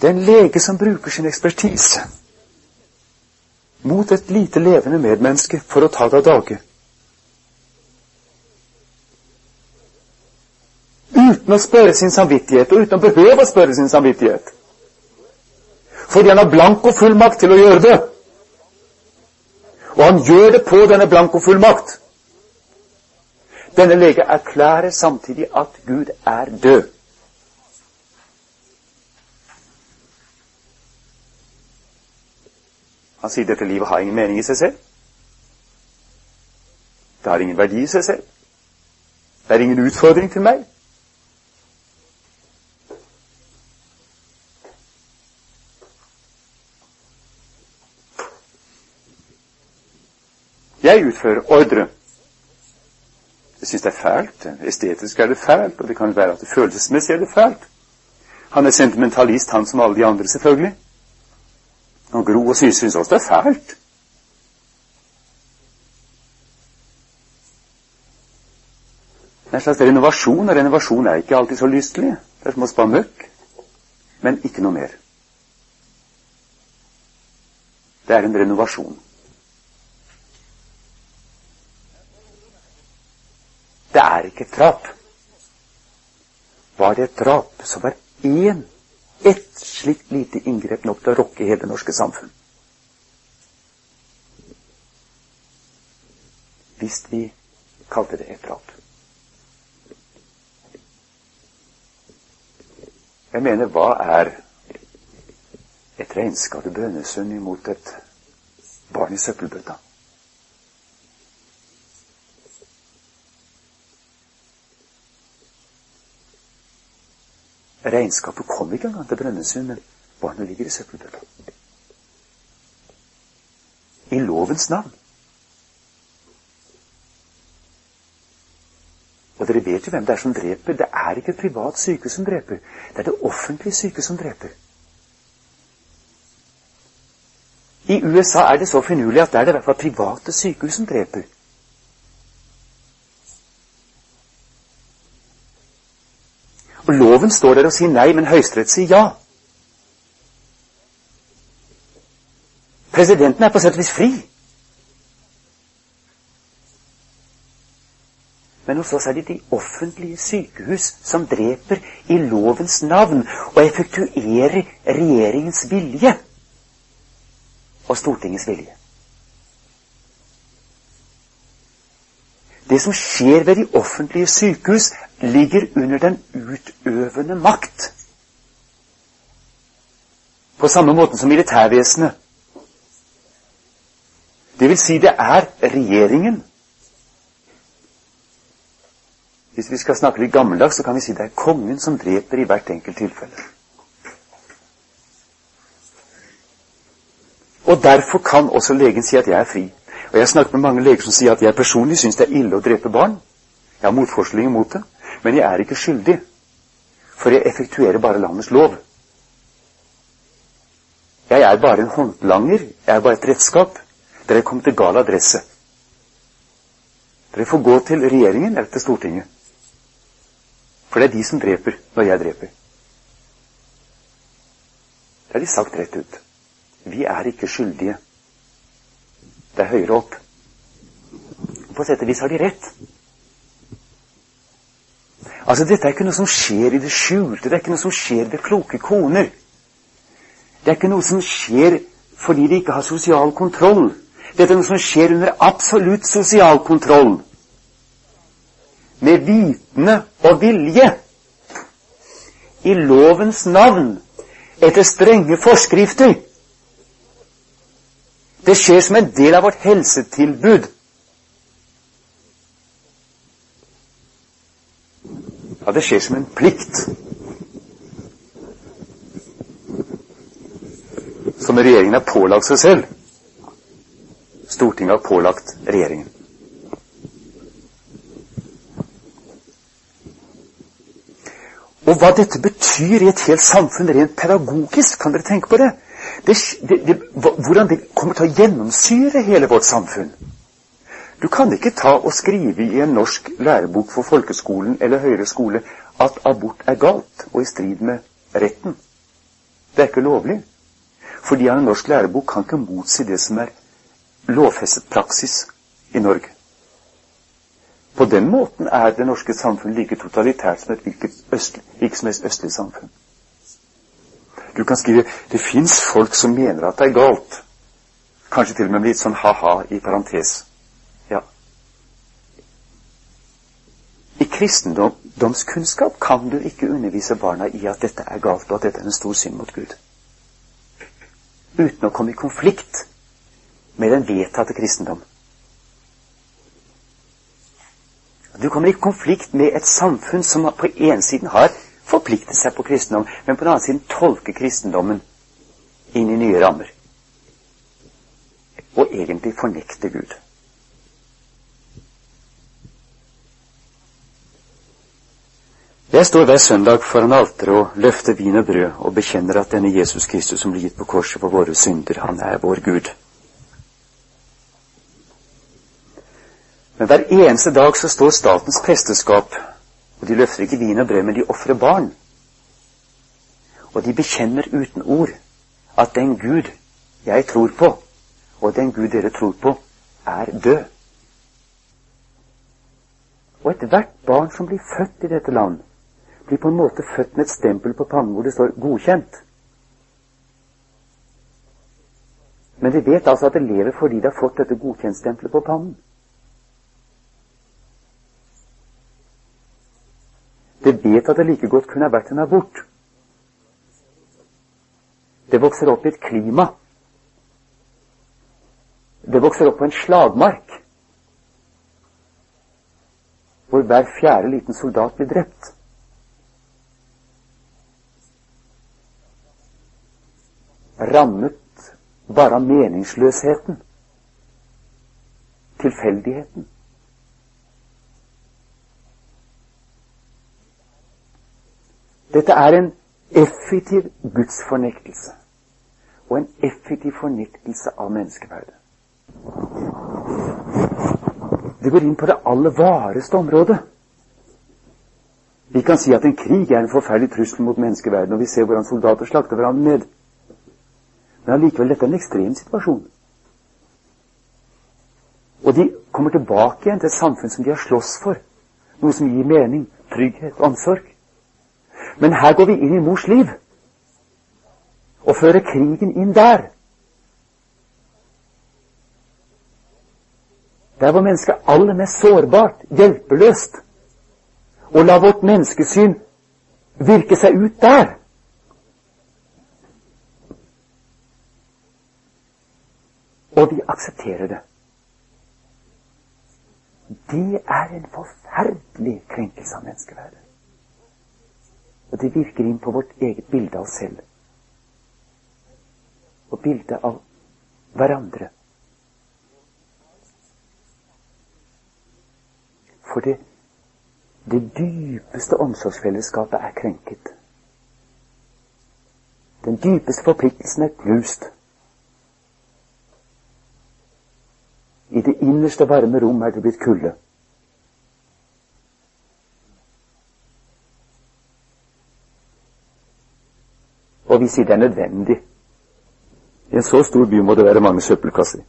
Den lege som bruker sin ekspertise mot et lite levende medmenneske for å ta det av dage. Uten å spørre sin samvittighet, og uten å behøve å spørre sin samvittighet. Fordi han har blankofullmakt til å gjøre det. Og han gjør det på denne blankofullmakt. Denne lege erklærer samtidig at Gud er død. Han sier dette livet har ingen mening i seg selv. Det har ingen verdi i seg selv. Det er ingen utfordring til meg. Jeg utfører ordre. Jeg syns det er fælt. Estetisk er det fælt, og det kan være at det følelsesmessig er det fælt. Han er sentimentalist, han som alle de andre, selvfølgelig. Og Gro og Syse syns også det er fælt. Det er en slags renovasjon, og renovasjon er ikke alltid så lystelig. Det er som å spa møkk. Men ikke noe mer. Det er en renovasjon. Det er ikke et drap. Var det et drap, så var én, ett slikt lite inngrep nok til å rokke hele det norske samfunn. Hvis vi kalte det et drap. Jeg mener, hva er et regnskap i imot et barn i søppelbøtta? Regnskapet kom ikke engang til Brønnøysund, men barnet ligger i søppelbøtta. I lovens navn. Og dere vet jo hvem det er som dreper. Det er ikke et privat sykehus som dreper. Det er det offentlige sykehus som dreper. I USA er det så finurlig at det er det i hvert fall private sykehus som dreper. Og loven står der og sier nei, men Høyesterett sier ja. Presidenten er på sett og vis fri. Men hos oss er det de offentlige sykehus som dreper i lovens navn og effektuerer regjeringens vilje og Stortingets vilje. Det som skjer ved de offentlige sykehus, ligger under den utøvende makt. På samme måte som militærvesenet. Det vil si, det er regjeringen. Hvis vi skal snakke litt gammeldags, så kan vi si det er kongen som dreper i hvert enkelt tilfelle. Og derfor kan også legen si at jeg er fri. Og Jeg har snakket med mange leger som sier at jeg personlig syns det er ille å drepe barn. Jeg har motforskning mot det. Men jeg er ikke skyldig, for jeg effektuerer bare landets lov. Jeg er bare en håndlanger, jeg er bare et redskap. Dere kommer til gal adresse. Dere får gå til regjeringen eller til Stortinget. For det er de som dreper når jeg dreper. Det har de sagt rett ut. Vi er ikke skyldige. Det er høyere opp. På sett og vis har de rett. Altså, Dette er ikke noe som skjer i det skjulte. Det er ikke noe som skjer ved kloke koner. Det er ikke noe som skjer fordi de ikke har sosial kontroll. Dette er noe som skjer under absolutt sosial kontroll. Med vitende og vilje. I lovens navn. Etter strenge forskrifter. Det skjer som en del av vårt helsetilbud. Ja, det skjer som en plikt. Som regjeringen har pålagt seg selv. Stortinget har pålagt regjeringen. Og hva dette betyr i et helt samfunn rent pedagogisk, kan dere tenke på det? Det, det, det hvordan det kommer til å gjennomsyre hele vårt samfunn. Du kan ikke ta og skrive i en norsk lærebok for folkeskolen eller høyere skole at abort er galt og i strid med retten. Det er ikke lovlig. Fordi en norsk lærebok kan ikke motsi det som er lovfestet praksis i Norge. På den måten er det norske samfunn like totalitært som et hvilket, østlig, som helst østlig samfunn. Du kan skrive 'Det fins folk som mener at det er galt'. Kanskje til og med litt sånn ha-ha i parentes. Ja. I kristendomskunnskap kan du ikke undervise barna i at dette er galt, og at dette er en stor synd mot Gud. Uten å komme i konflikt med den vedtatte kristendom. Du kommer i konflikt med et samfunn som på ene siden har forpliktet seg på kristendom, men på den annen side tolke kristendommen inn i nye rammer. Og egentlig fornekte Gud. Jeg står hver søndag foran alteret og løfter vin og brød og bekjenner at denne Jesus Kristus som blir gitt på korset for våre synder, han er vår Gud. Men hver eneste dag så står statens presteskap, og de løfter ikke vin og brød, men de ofrer barn. Og de bekjenner uten ord at den Gud jeg tror på, og den Gud dere tror på, er død. Og ethvert barn som blir født i dette land, blir på en måte født med et stempel på pannen hvor det står 'godkjent'. Men de vet altså at det lever fordi de har fått dette godkjentstempelet på pannen. Det vet at det like godt kunne ha vært en abort. Det vokser opp i et klima. Det vokser opp på en slagmark hvor hver fjerde liten soldat blir drept. Rammet bare av meningsløsheten, tilfeldigheten. Dette er en effektiv gudsfornektelse og en effektiv fornektelse av menneskeverdet. Det går inn på det aller vareste området. Vi kan si at en krig er en forferdelig trussel mot menneskeverden, og vi ser hvordan soldater slakter hverandre ned. Men allikevel, dette er en ekstrem situasjon. Og de kommer tilbake igjen til et samfunn som de har slåss for. Noe som gir mening, trygghet, omsorg. Men her går vi inn i mors liv og fører krigen inn der. Der hvor mennesket er aller mest sårbart, hjelpeløst. Og la vårt menneskesyn virke seg ut der. Og vi aksepterer det. Det er en forferdelig krenkelse av menneskeverdet. Og det virker inn på vårt eget bilde av oss selv. Og bildet av hverandre. For det, det dypeste omsorgsfellesskapet er krenket. Den dypeste forpliktelsen er knust. I det innerste varme rom er det blitt kulde. Og vi sier det er nødvendig. I en så stor by må det være mange søppelkasser.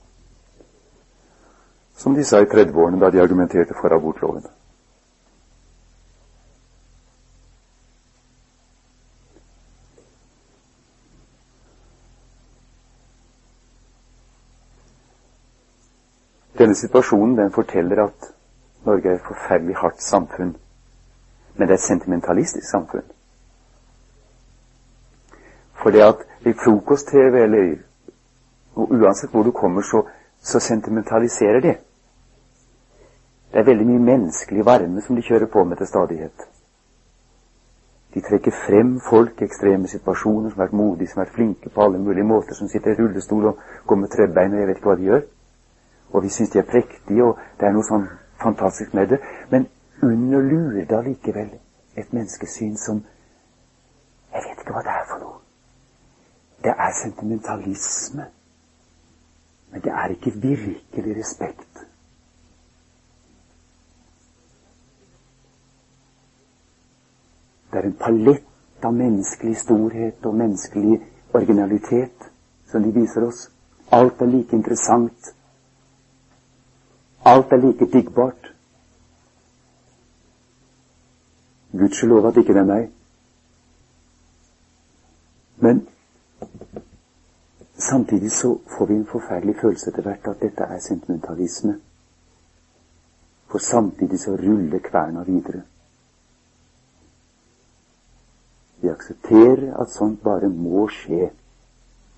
Som de sa i 30-årene da de argumenterte for abortloven. Denne situasjonen den forteller at Norge er et forferdelig hardt samfunn. Men det er et sentimentalistisk samfunn. For det at i frokost-TV eller uansett hvor du kommer, så, så sentimentaliserer de. Det er veldig mye menneskelig varme som de kjører på med til stadighet. De trekker frem folk i ekstreme situasjoner som har vært modige, som har vært flinke på alle mulige måter, som sitter i rullestol og går med trøbbein og jeg vet ikke hva de gjør. Og vi syns de er prektige, og det er noe sånn fantastisk med det. Men under lurer det allikevel et menneskesyn som Jeg vet ikke hva det er for noe. Det er sentimentalisme. Men det er ikke virkelig respekt. Det er en palett av menneskelig storhet og menneskelig originalitet som de viser oss. Alt er like interessant. Alt er like diggbart. Gudskjelov at ikke det er meg. Men Samtidig så får vi en forferdelig følelse etter hvert at dette er sentimentalisme. For samtidig så ruller kverna videre. Vi aksepterer at sånt bare må skje.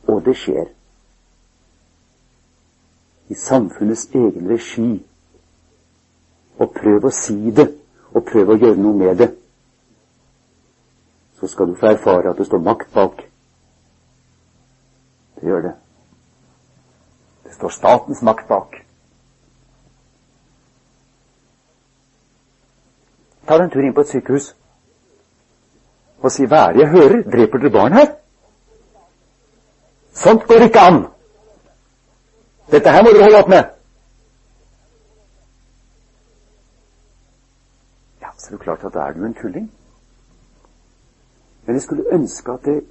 Og det skjer. I samfunnets egen regi. Og prøv å si det, og prøv å gjøre noe med det. Så skal du få erfare at det står makt bak. Det gjør det. Det står statens makt bak. Ta en tur inn på et sykehus. og si 'Hva er det jeg hører? Dreper dere barn her?' Sånt går ikke an! Dette her må dere holde opp med! Ja, så er det klart at da er du en tulling. Men jeg skulle ønske at det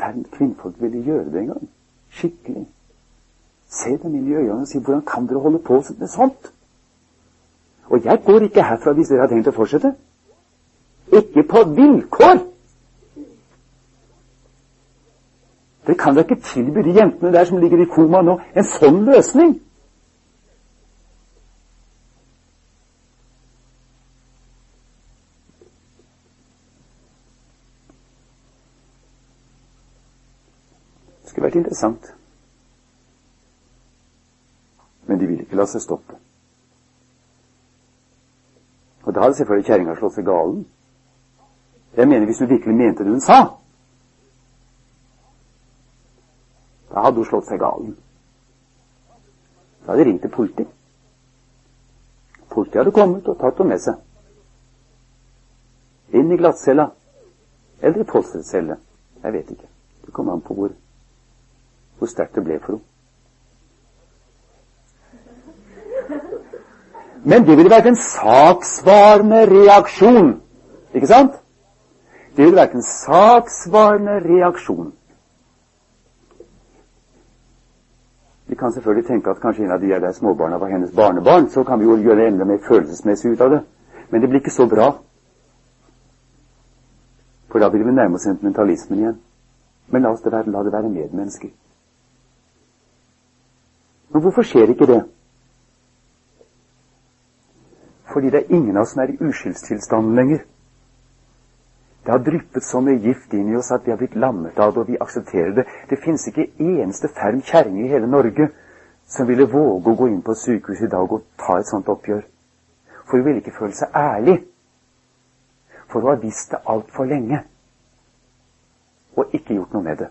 færre kvinnfolk ville gjøre det en gang. Skikkelig. Se dem inn i øynene og si 'Hvordan kan dere holde på med sånt?' Og jeg går ikke herfra hvis dere har tenkt å fortsette. Ikke på vilkår! Dere kan da ikke tilby de jentene der som ligger i koma nå, en sånn løsning? Det skulle vært interessant. Men de ville ikke la seg stoppe. Og da hadde selvfølgelig kjerringa slått seg galen. Jeg mener hvis hun virkelig mente det hun sa, da hadde hun slått seg galen. Da hadde de ringt til politiet. Politiet hadde kommet og tatt henne med seg. Inn i glattcella. Eller i postcelle. Jeg vet ikke. Det kommer an på hvor, hvor sterkt det ble for henne. Men det ville vært en saksvarende reaksjon. Ikke sant? Det ville vært en saksvarende reaksjon. Vi kan selvfølgelig tenke at kanskje en av de der småbarna var hennes barnebarn. Så kan vi jo gjøre det enda mer følelsesmessig ut av det. Men det blir ikke så bra. For da vil vi nærme oss sentimentalismen igjen. Men la, oss det være, la det være medmennesker. Men hvorfor skjer ikke det? Fordi det er ingen av oss som er i uskyldstilstanden lenger. Det har dryppet så mye gift inn i oss at vi har blitt lammet av det, og vi aksepterer det. Det finnes ikke eneste ferm kjerring i hele Norge som ville våge å gå inn på et sykehus i dag og ta et sånt oppgjør. For hun ville ikke føle seg ærlig. For hun har visst det altfor lenge. Og ikke gjort noe med det.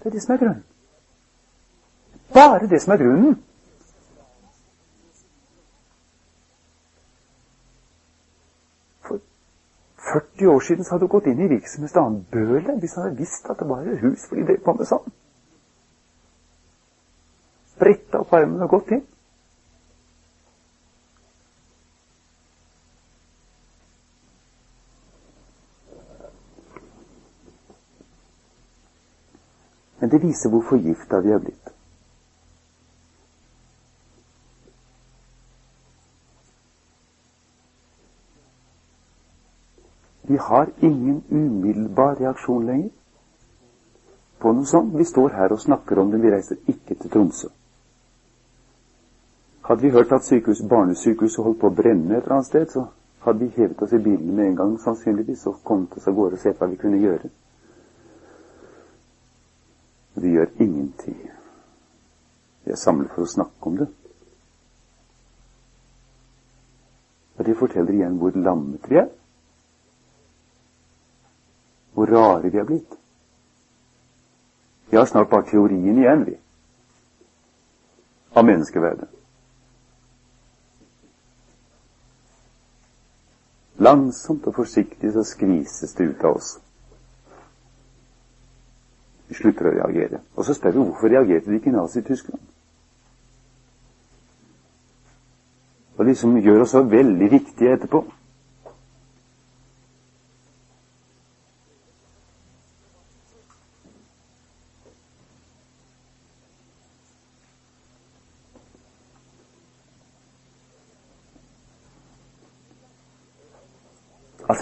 Det er det som er grunnen. Bare det som er grunnen. For 40 år siden så hadde hun gått inn i virksomhetsdagen Bølet hvis han hadde visst at det var et hus fordi de drev på med sånn. Bretta opp armene og gått inn. Men det viser hvor forgifta vi har blitt. Vi har ingen umiddelbar reaksjon lenger på noe sånt. Vi står her og snakker om det, vi reiser ikke til Tromsø. Hadde vi hørt at sykehus, barnesykehuset holdt på å brenne et eller annet sted, så hadde vi hevet oss i bilen med en gang sannsynligvis og kommet oss av gårde og sett hva vi kunne gjøre. Vi gjør ingenting. Vi er samlet for å snakke om det. Og det forteller igjen hvor lammet vi er. Hvor rare vi er blitt. Vi har snart bare teorien igjen, vi. Av menneskeverdet. Langsomt og forsiktig så skvises det ut av oss. Vi slutter å reagere. Og så spør vi hvorfor reagerte de ikke i Nazi-Tyskland? Og liksom gjør oss så veldig viktige etterpå.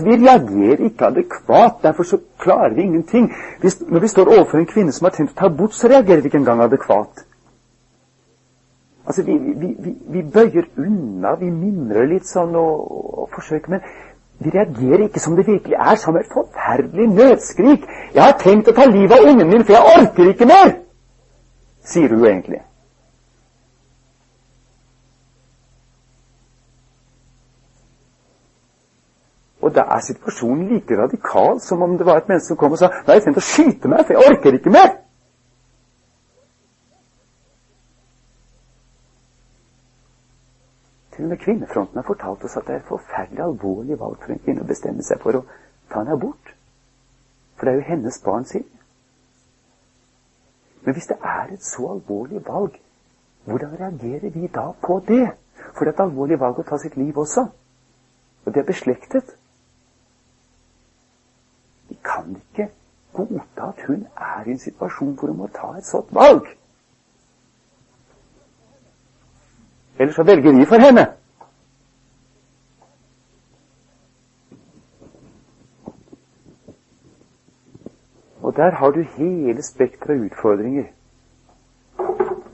Vi reagerer ikke adekvat. Derfor så klarer vi ingenting. Hvis, når vi står overfor en kvinne som har tenkt å ta bort, så reagerer vi ikke engang adekvat. Altså, vi, vi, vi, vi bøyer unna, vi mimrer litt sånn og, og, forsøker, men vi reagerer ikke som det virkelig er, som et forferdelig nødskrik. 'Jeg har tenkt å ta livet av ungen min, for jeg orker ikke mer', sier hun egentlig. Da er situasjonen like radikal som om det var et menneske som kom og sa 'Nei, jeg tenkt å skyte meg, for jeg orker ikke mer. Til og med Kvinnefronten har fortalt oss at det er et forferdelig alvorlig valg for en kvinne å bestemme seg for å ta en bort. For det er jo hennes barn sin. Men hvis det er et så alvorlig valg, hvordan reagerer vi da på det? For det er et alvorlig valg å ta sitt liv også. Og det er beslektet. Kan ikke godta at hun er i en situasjon hvor hun må ta et sånt valg. Eller så velger vi for henne. Og der har du hele spekteret av utfordringer.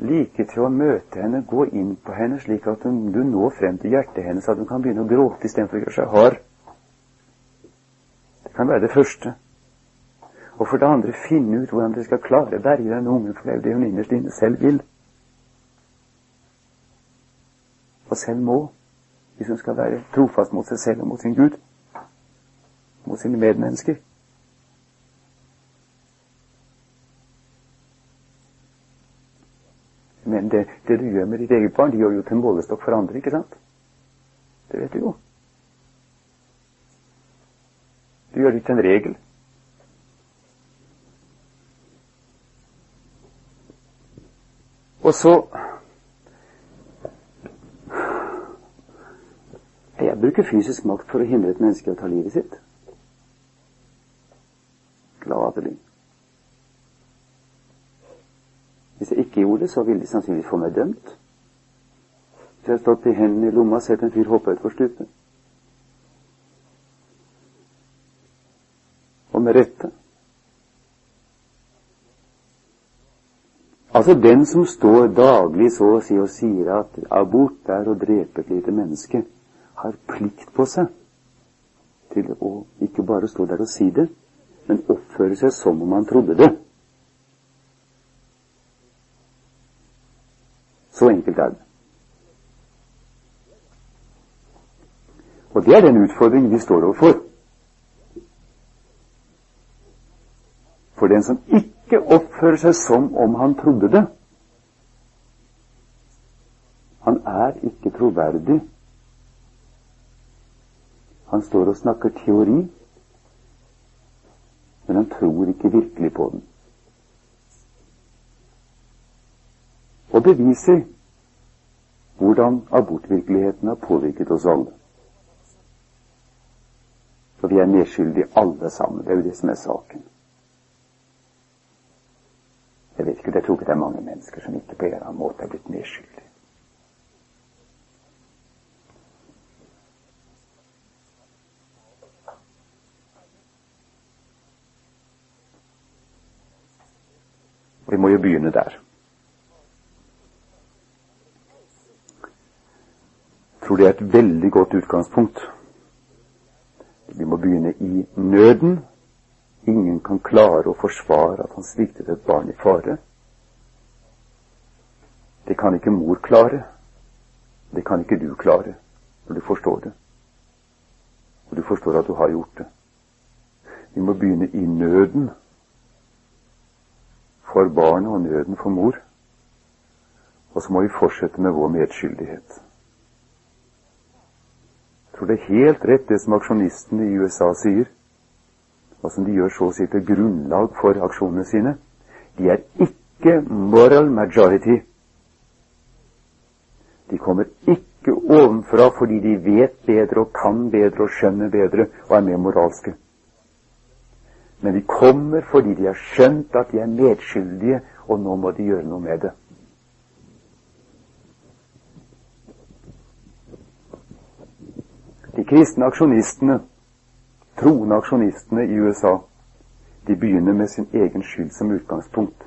Like til å møte henne, gå inn på henne slik at du når frem til hjertet hennes, at hun kan begynne å gråte istedenfor å gjøre seg hard. Kan være det første. Og for det andre finne ut hvordan dere skal klare å berge denne ungen, for det er jo det hun innerst inne selv vil. Og selv må, hvis hun skal være trofast mot seg selv og mot sin Gud, mot sine medmennesker. Men det, det, du gjør med ditt eget barn, de gjør jo til målestokk for andre, ikke sant? Det vet du jo. Du gjør det til en regel. Og så Jeg bruker fysisk makt for å hindre et menneske å ta livet sitt. Gladelig. Hvis jeg ikke gjorde det, så ville de sannsynligvis få meg dømt. Hvis jeg hadde stått i hendene i lomma og sett en fyr hoppe utfor stupet. Og med rette. Altså den som står daglig så å si og sier at abort er å drepe et lite menneske, har plikt på seg til å ikke bare stå der og si det, men oppføre seg som om han trodde det. Så enkelt er det. Og det er den utfordringen vi står overfor. For den som ikke ikke oppføre seg som om han trodde det. Han er ikke troverdig. Han står og snakker teori, men han tror ikke virkelig på den. Og beviser hvordan abortvirkeligheten har påvirket oss alle. For vi er medskyldige alle sammen. Det er jo det som er saken. Jeg vet ikke, jeg tror ikke det er mange mennesker som ikke på en eller annen måte er blitt medskyldige. Vi må jo begynne der. Jeg tror det er et veldig godt utgangspunkt. Vi må begynne i nøden Ingen kan klare å forsvare at han sviktet et barn i fare. Det kan ikke mor klare. Det kan ikke du klare når du forstår det. Og du forstår at du har gjort det. Vi må begynne i nøden for barnet og nøden for mor. Og så må vi fortsette med vår medskyldighet. Jeg tror det er helt rett det som aksjonistene i USA sier og som de gjør så å si til grunnlag for aksjonene sine, de er ikke moral majority. De kommer ikke ovenfra fordi de vet bedre og kan bedre og skjønner bedre og er mer moralske. Men de kommer fordi de har skjønt at de er medskyldige, og nå må de gjøre noe med det. De kristne aksjonistene troende aksjonistene i USA de begynner med sin egen skyld som utgangspunkt.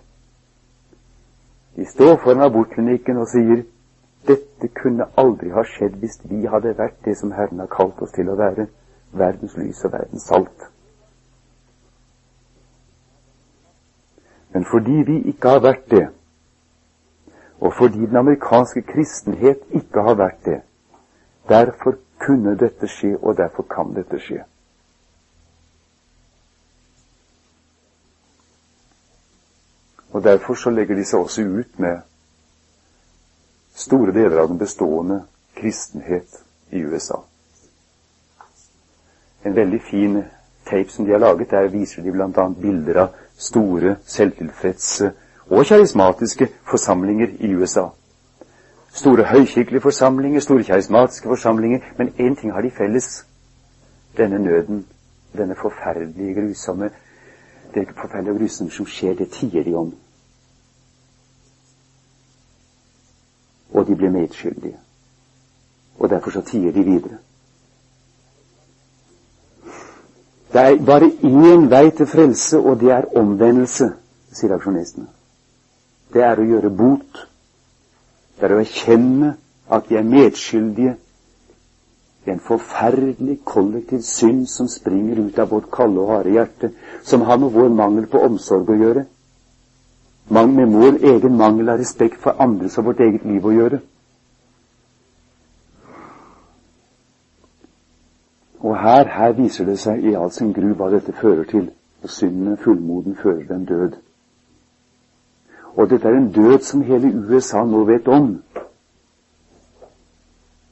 De står foran abortklinikken og sier dette kunne aldri ha skjedd hvis vi hadde vært det som Herren har kalt oss til å være, verdens lys og verdens salt. Men fordi vi ikke har vært det, og fordi den amerikanske kristenhet ikke har vært det, derfor kunne dette skje, og derfor kan dette skje. Og Derfor så legger de seg også ut med store deler av den bestående kristenhet i USA. En veldig fin tape som de har laget, der viser de bl.a. bilder av store, selvtilfredse og karismatiske forsamlinger i USA. Store høykirkelige forsamlinger, store karismatiske forsamlinger, men én ting har de felles. Denne nøden, denne forferdelige, grusomme Det forferdelige og grusomme som skjer, det tier de om. De blir medskyldige. Og derfor så tier de videre. Det er bare én vei til frelse, og det er omvendelse, sier aksjonistene. Det er å gjøre bot. Det er å erkjenne at de er medskyldige i en forferdelig kollektiv synd som springer ut av vårt kalde og harde hjerte, som har med vår mangel på omsorg å gjøre, med vår egen mangel av respekt for andres og vårt eget liv å gjøre. Og her, her viser det seg i all sin gru hva dette fører til. Og synden, fullmoden, fører til en død. Og dette er en død som hele USA nå vet om.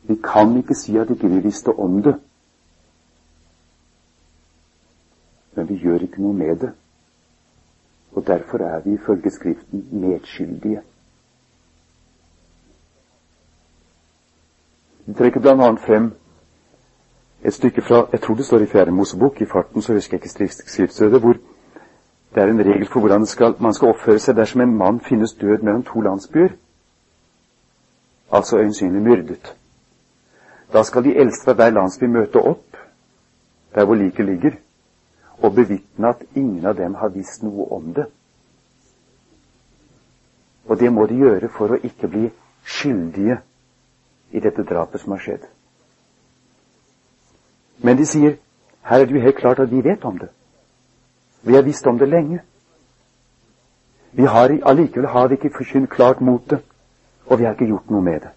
Vi kan ikke si at ikke vi visste om det. Men vi gjør ikke noe med det. Og derfor er vi ifølge Skriften medskyldige. Vi trekker bl.a. frem et stykke fra Jeg tror det står i Fjerde Mosebok, i farten så husker jeg ikke skriftstedet, hvor det er en regel for hvordan skal, man skal oppføre seg dersom en mann finnes død mellom to landsbyer, altså øyensynlig myrdet. Da skal de eldste fra hver landsby møte opp der hvor liket ligger, og bevitne at ingen av dem har visst noe om det. Og det må de gjøre for å ikke bli skyldige i dette drapet som har skjedd. Men de sier her er det jo helt klart at vi vet om det. Vi har visst om det lenge. Vi har Allikevel har vi ikke forkynt klart mot det, og vi har ikke gjort noe med det.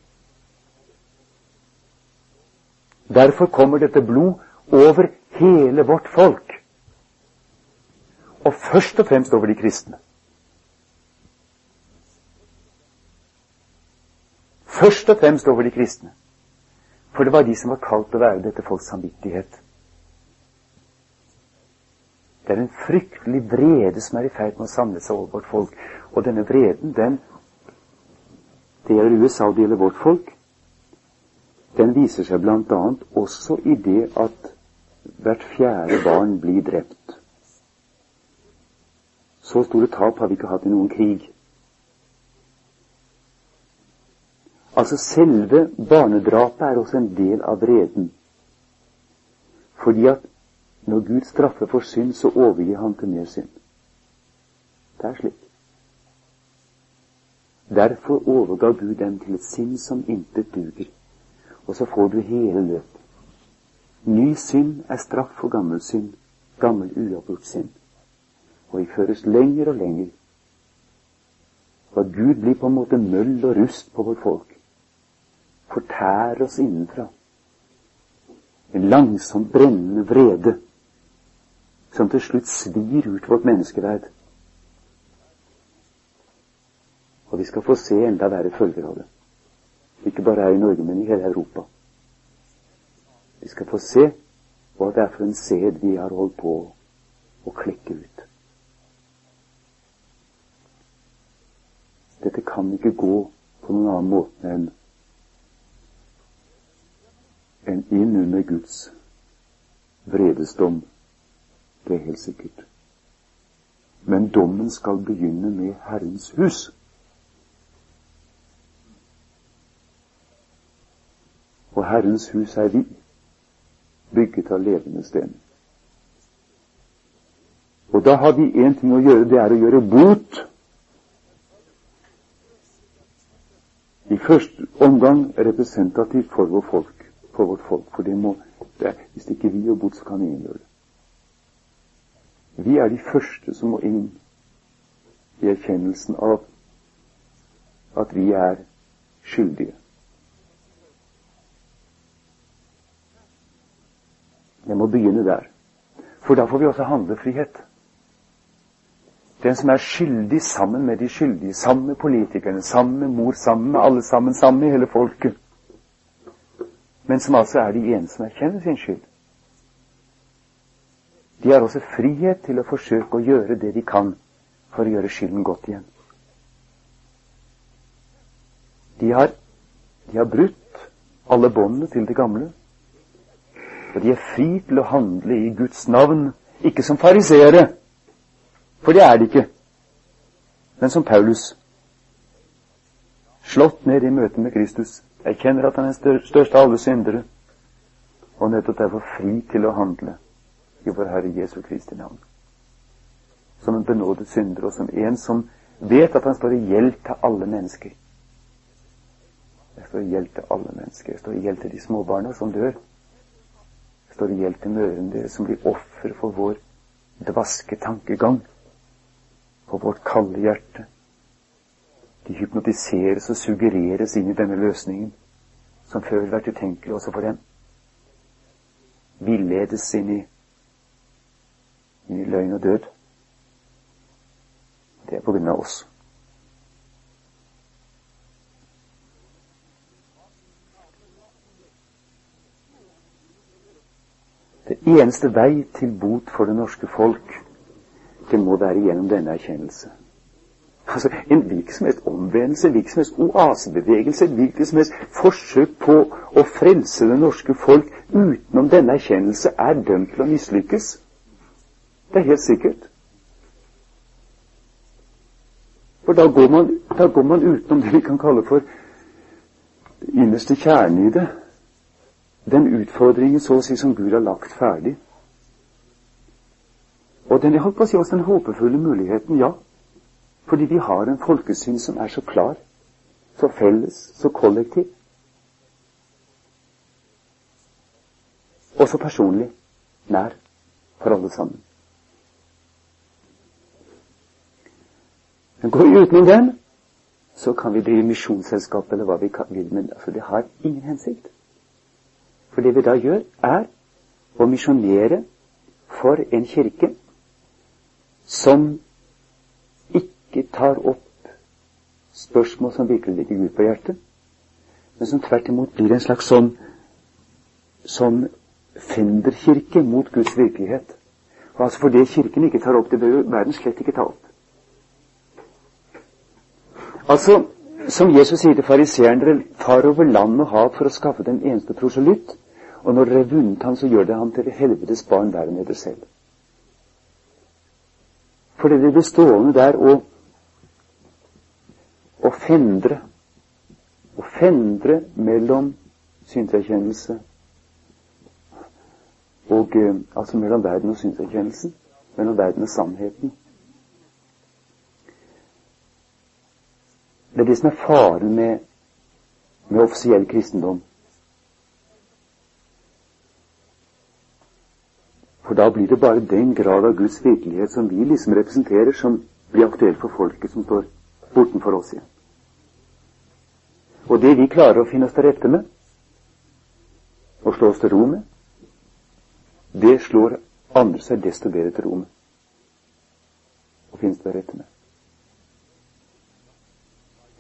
Derfor kommer dette blod over hele vårt folk, og først og fremst over de kristne. Først og fremst over de kristne. For det var de som var kalt å være dette folks samvittighet. Det er en fryktelig vrede som er i ferd med å samle seg over vårt folk. Og denne vreden, den Det gjelder USA, det gjelder vårt folk. Den viser seg bl.a. også i det at hvert fjerde barn blir drept. Så store tap har vi ikke hatt i noen krig. Altså selve barnedrapet er også en del av vreden. Fordi at når Gud straffer for synd, så overgir han til mer synd. Det er slik. Derfor overga Gud dem til et sinn som intet duger. Og så får du hele løpet. Ny synd er straff for gammel synd, gammel uavgjort synd. Og vi føres lenger og lenger. For Gud blir på en måte møll og rust på vårt folk fortærer oss innenfra. En langsomt brennende vrede som til slutt svir ut vårt menneskeverd. Og vi skal få se enda verre følger av det. Ikke bare her i Norge, men i hele Europa. Vi skal få se hva det er for en sæd vi har holdt på å klekke ut. Dette kan ikke gå på noen annen måte enn enn inn under Guds vredesdom. Det er helt sikkert. Men dommen skal begynne med Herrens hus. Og Herrens hus er vi, bygget av levende sten. Og da har vi én ting å gjøre, det er å gjøre bot. I første omgang representativt for vår folk for vårt folk. For det må, det, hvis ikke vi gjør bot, så kan ingen gjøre det. Vi er de første som må inn i erkjennelsen av at vi er skyldige. Jeg må begynne der. For da får vi også handlefrihet. Den som er skyldig sammen med de skyldige, sammen med politikerne, sammen med mor, sammen med alle sammen, sammen med hele folket men som altså er de ene som erkjenner sin skyld. De har også frihet til å forsøke å gjøre det de kan for å gjøre skylden godt igjen. De har, de har brutt alle båndene til det gamle. Og de er fri til å handle i Guds navn, ikke som fariseere, for det er de ikke, men som Paulus. Slått ned i møte med Kristus, erkjenner at han er den største av alle syndere, og nettopp derfor fri til å handle i vår Herre Jesu Kristi navn. Som en benådet synder, og som en som vet at han står i gjeld til alle mennesker. Jeg står i gjeld til alle mennesker. Jeg står i gjeld til de småbarna som dør. Jeg står i gjeld til mødrene deres som blir offer for vår dvaske tankegang, for vårt kalde hjerte. De hypnotiseres og suggereres inn i denne løsningen, som før vært utenkelig også for dem. Villedes inn i i løgn og død. Det er på grunn av oss. Det eneste vei til bot for det norske folk, det må være gjennom denne erkjennelse. Altså, En hvilken som helst omvendelse, en hvilken som helst oasebevegelse, en hvilket som helst forsøk på å frelse det norske folk utenom denne erkjennelse er dømt til å mislykkes. Det er helt sikkert. For da går man, da går man utenom det vi kan kalle for innerste kjernen i det. Den utfordringen så å si som Gud har lagt ferdig. Og den jeg holdt på å si også den håpefulle muligheten, ja. Fordi vi har en folkesyn som er så klar, så felles, så kollektiv. Og så personlig, nær, for alle sammen. Men går vi utenom den, så kan vi drive misjonsselskap eller hva vi vil, men altså, det har ingen hensikt. For det vi da gjør, er å misjonere for en kirke som ikke tar opp spørsmål som virkelig ligger Gud på hjertet, men som tvert imot blir en slags sånn, sånn fenderkirke mot Guds virkelighet. Og altså For det Kirken ikke tar opp, det bør verden slett ikke ta opp. Altså, som Jesus sier til fariseeren, dere tar over land og hav for å skaffe den eneste proselytt, og når dere har vunnet ham, så gjør dere ham til helvetes barn verre enn dere selv. For dere blir stående der og, og fendre, Å fendre mellom synserkjennelse og eh, altså mellom verden og synserkjennelsen, mellom verden og sannheten. Det er det som er faren med, med offisiell kristendom. For da blir det bare den grad av Guds virkelighet som vi liksom representerer, som blir aktuelt for folket som står bortenfor oss igjen. Og det vi klarer å finne oss til rette med, og slå oss til ro med, det slår andre seg desto bedre til ro med. Og finnes til rette med.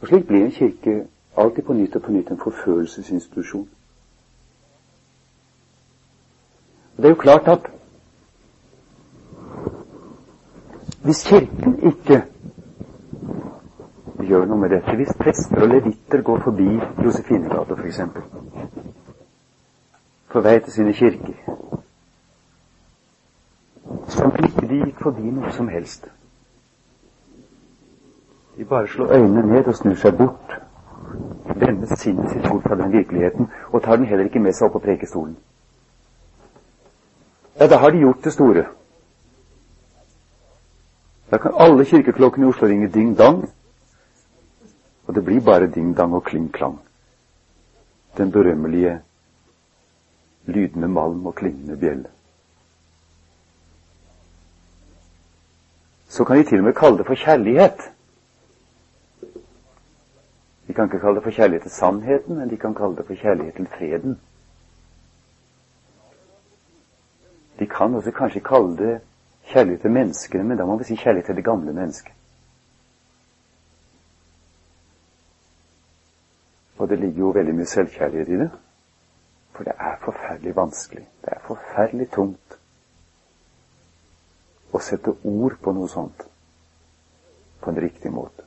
Og Slik blir en kirke alltid på nytt og på nytt en forfølelsesinstitusjon. Og Det er jo klart at hvis Kirken ikke gjør noe med dette, hvis prester og levitter går forbi Josefinegata f.eks., på vei til sine kirker, som ikke de gikk forbi noe som helst de bare slår øynene ned og snur seg bort. Vender sinnet sitt bort fra den virkeligheten, og tar den heller ikke med seg opp på prekestolen. Ja, da har de gjort det store. Da kan alle kirkeklokkene i Oslo ringe ding-dang, og det blir bare ding-dang og kling-klang. Den berømmelige lydende malm og klingende bjelle. Så kan de til og med kalle det for kjærlighet. De kan ikke kalle det for kjærlighet til sannheten, men de kan kalle det for kjærlighet til freden. De kan også kanskje kalle det kjærlighet til menneskene, men da må vi si kjærlighet til det gamle mennesket. Det ligger jo veldig mye selvkjærlighet i det. For det er forferdelig vanskelig. Det er forferdelig tungt å sette ord på noe sånt på en riktig måte.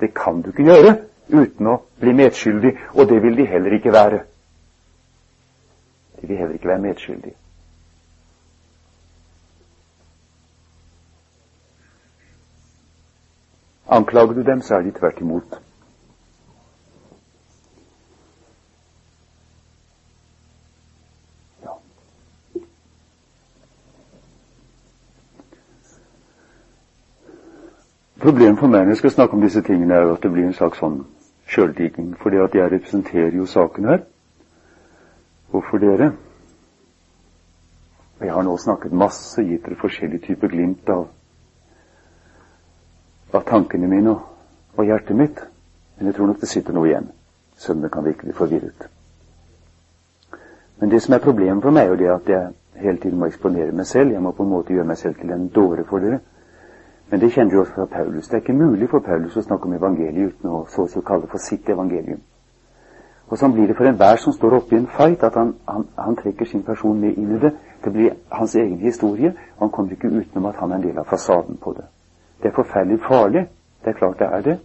Det kan du ikke gjøre uten å bli medskyldig, og det vil de heller ikke være. De vil heller ikke være medskyldige. Anklager du dem, så er de tvert imot. Problemet for meg når jeg skal snakke om disse tingene, er jo at det blir en slags sånn sjøldigging. fordi at jeg representerer jo saken her. Og for dere og Jeg har nå snakket masse, gitt dere forskjellige typer glimt av av tankene mine og, og hjertet mitt. Men jeg tror nok det sitter noe igjen, det kan virke litt forvirret. Men det som er problemet for meg, er jo det at jeg hele tiden må eksponere meg selv. Jeg må på en måte gjøre meg selv til en dåre for dere. Men det kjenner du også fra Paulus. Det er ikke mulig for Paulus å snakke om evangeliet uten å så å kalle det for sitt evangelium. Og sånn blir det for enhver som står oppe i en fight, at han, han, han, trekker sin person med inn i det. Det blir hans egen historie, og han kommer ikke utenom at han er en del av fasaden på det. Det er forferdelig farlig. Det er klart det er det.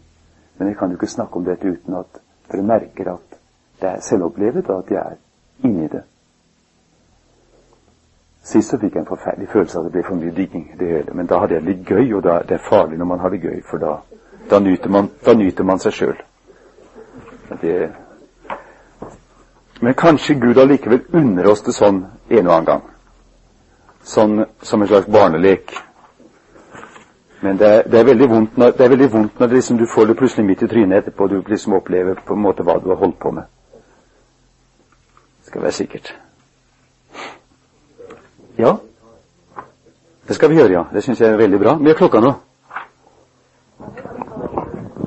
Men jeg kan jo ikke snakke om dette uten at dere merker at det er selvopplevet, og at jeg er inni det. Sist så fikk jeg en forferdelig følelse av at det ble for mye digging, det hele. Men da hadde jeg det litt gøy, og da, det er farlig når man har det gøy, for da, da, nyter, man, da nyter man seg sjøl. Men kanskje Gud allikevel unner oss det sånn en og annen gang. Sånn som en slags barnelek. Men det er, det er, veldig vondt når, det er veldig vondt når liksom, du får det plutselig midt i trynet etterpå, og du liksom opplever på en måte hva du har holdt på med. Det skal være sikkert. Ja, det skal vi gjøre, ja. Det syns jeg er veldig bra. Mye er klokka nå?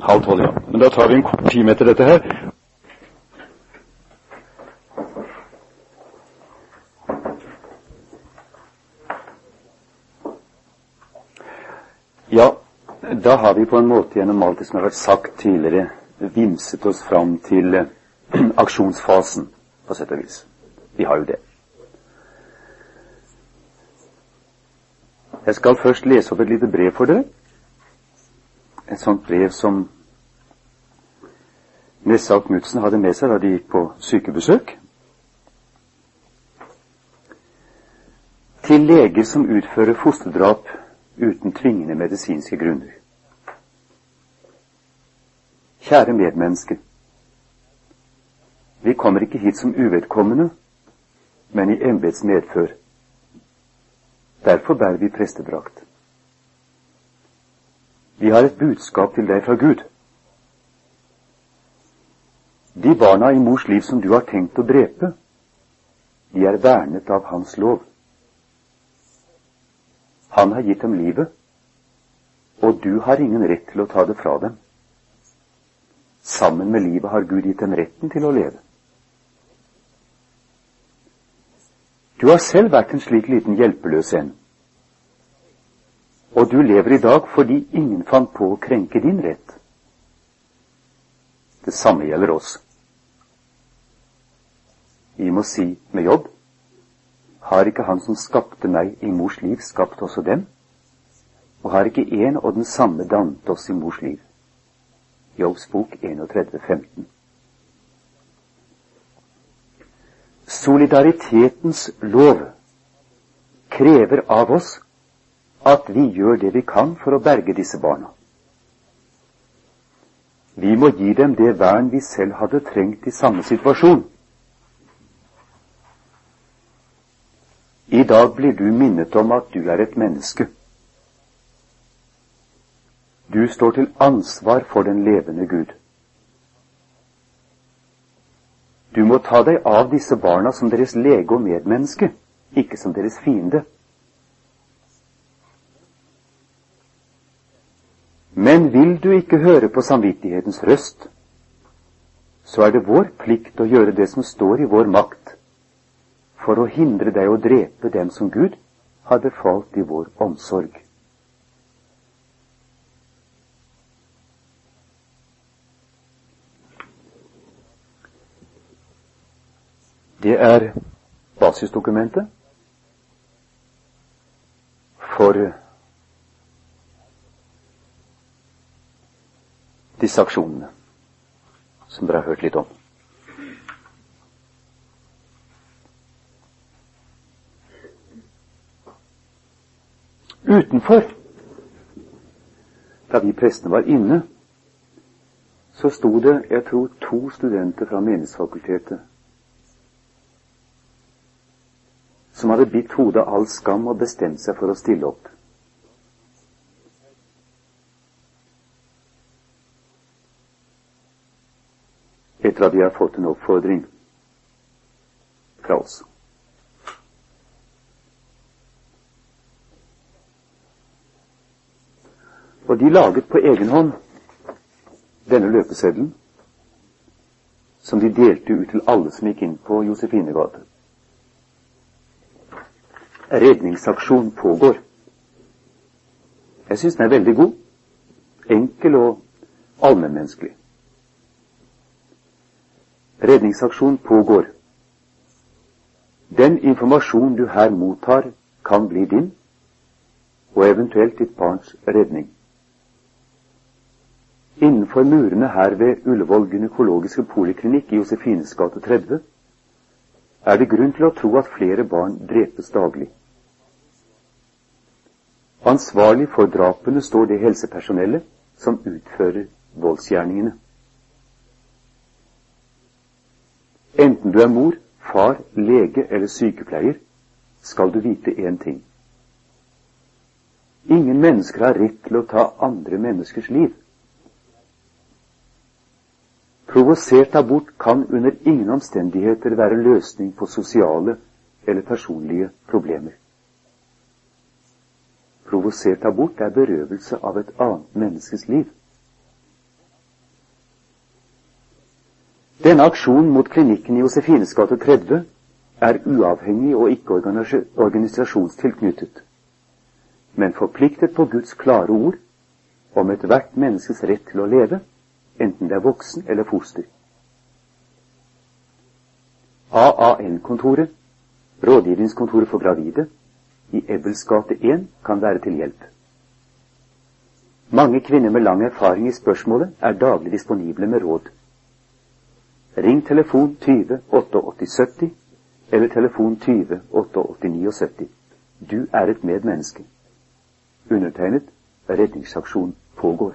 Halv tolv, ja. Men da tar vi en time etter dette her. Ja, da har vi på en måte gjennom alt det som har vært sagt tidligere, vimset oss fram til aksjonsfasen, på sett og vis. Vi har jo det. Jeg skal først lese opp et lite brev for dere. Et sånt brev som Nessa og Knutsen hadde med seg da de gikk på sykebesøk. Til leger som utfører fosterdrap uten tvingende medisinske grunner. Kjære medmennesker. Vi kommer ikke hit som uvedkommende, men i embets medfør. Derfor bærer vi prestedrakt. Vi har et budskap til deg fra Gud. De barna i mors liv som du har tenkt å drepe, de er vernet av Hans lov. Han har gitt dem livet, og du har ingen rett til å ta det fra dem. Sammen med livet har Gud gitt dem retten til å leve. Du har selv vært en slik liten hjelpeløs en. Og du lever i dag fordi ingen fant på å krenke din rett. Det samme gjelder oss. Vi må si med jobb har ikke Han som skapte meg i mors liv, skapt også dem? Og har ikke én og den samme dannet oss i mors liv? Jobbs bok 31, Solidaritetens lov krever av oss at vi gjør det vi kan for å berge disse barna. Vi må gi dem det vern vi selv hadde trengt i samme situasjon. I dag blir du minnet om at du er et menneske. Du står til ansvar for den levende Gud. Du må ta deg av disse barna som deres lege og medmenneske, ikke som deres fiende. Men vil du ikke høre på samvittighetens røst, så er det vår plikt å gjøre det som står i vår makt for å hindre deg å drepe dem som Gud har befalt i vår omsorg. Det er basisdokumentet for disse aksjonene som dere har hørt litt om. Utenfor, da vi prestene var inne, så sto det, jeg tror, to studenter fra Menighetsfakultetet hadde bitt hodet av all skam og bestemt seg for å stille opp. Etter at de har fått en oppfordring fra oss. Og de laget på egen hånd denne løpeseddelen, som de delte ut til alle som gikk inn på Josefinegate redningsaksjon pågår. Jeg syns den er veldig god, enkel og allmennmenneskelig. Redningsaksjon pågår. Den informasjon du her mottar, kan bli din, og eventuelt ditt barns redning. Innenfor murene her ved Ullevål gynekologiske poliklinikk i Josefines gate 30 er det grunn til å tro at flere barn drepes daglig. Ansvarlig for drapene står det helsepersonellet som utfører voldsgjerningene. Enten du er mor, far, lege eller sykepleier, skal du vite én ting. Ingen mennesker har rett til å ta andre menneskers liv. Provosert abort kan under ingen omstendigheter være løsning på sosiale eller personlige problemer. Provosert abort er berøvelse av et annet menneskes liv. Denne aksjonen mot klinikken i Josefines gate 30 er uavhengig og ikke organisasjonstilknyttet, men forpliktet på Guds klare ord om ethvert menneskes rett til å leve, enten det er voksen eller foster. AAN-kontoret, Rådgivningskontoret for gravide, i Ebbels gate 1 kan være til hjelp. Mange kvinner med lang erfaring i spørsmålet er daglig disponible med råd. Ring telefon 20 88 70 eller telefon 20 88 79. Du er et medmenneske. Undertegnet Redningsaksjon pågår.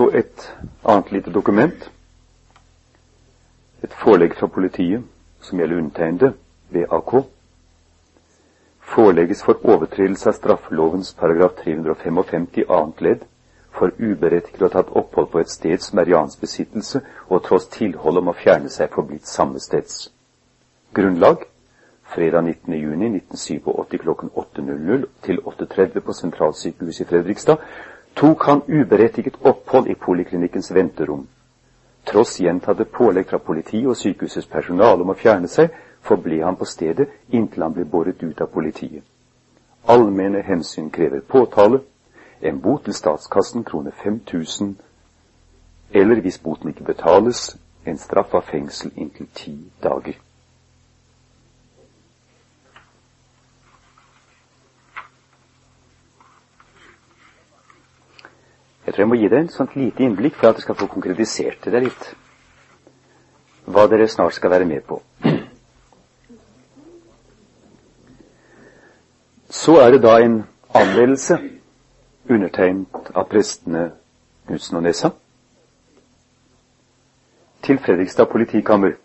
Så et annet lite dokument. Et forelegg fra politiet som gjelder undertegnede ved AK. Forelegges for overtredelse av straffelovens paragraf 355 annet ledd for uberettiget å ha tatt opphold på et sted som er i annens besittelse, og tross tilhold om å fjerne seg forblitt samme steds. Grunnlag fredag 19.6.1987 klokken 8.00 til 8.30 på Sentralsykehuset i Fredrikstad tok han uberettiget opphold i poliklinikkens venterom. Tross gjentatte pålegg fra politiet og sykehusets personale om å fjerne seg, forble han på stedet inntil han ble båret ut av politiet. Allmenne hensyn krever påtale, en bot til statskassen kroner 5000, eller hvis boten ikke betales, en straff av fengsel inntil ti dager. Jeg tror jeg må gi dere en sånt lite innblikk for at dere skal få konkretisert det litt. Hva dere snart skal være med på. Så er det da en anmeldelse undertegnet av prestene Knutsen og Nessa til Fredrikstad politikammer.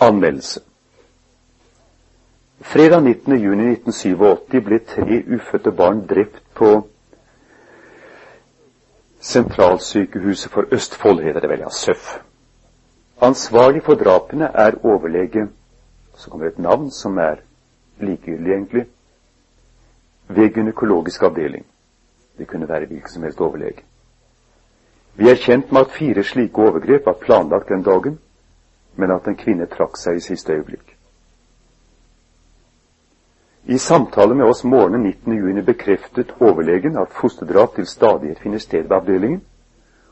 Anmeldelse. Fredag 19.6.1987 ble tre ufødte barn drept på Sentralsykehuset for Østfold, heter det vel, ja, SØF. Ansvarlig for drapene er overlege Så kommer et navn som er likegyldig, egentlig. Ved gynekologisk avdeling. Det kunne være hvilken som helst overlege. Vi er kjent med at fire slike overgrep var planlagt den dagen, men at en kvinne trakk seg i siste øyeblikk. I samtale med oss morgenen 19. juni bekreftet overlegen at fosterdrap til stadighet finner sted ved avdelingen,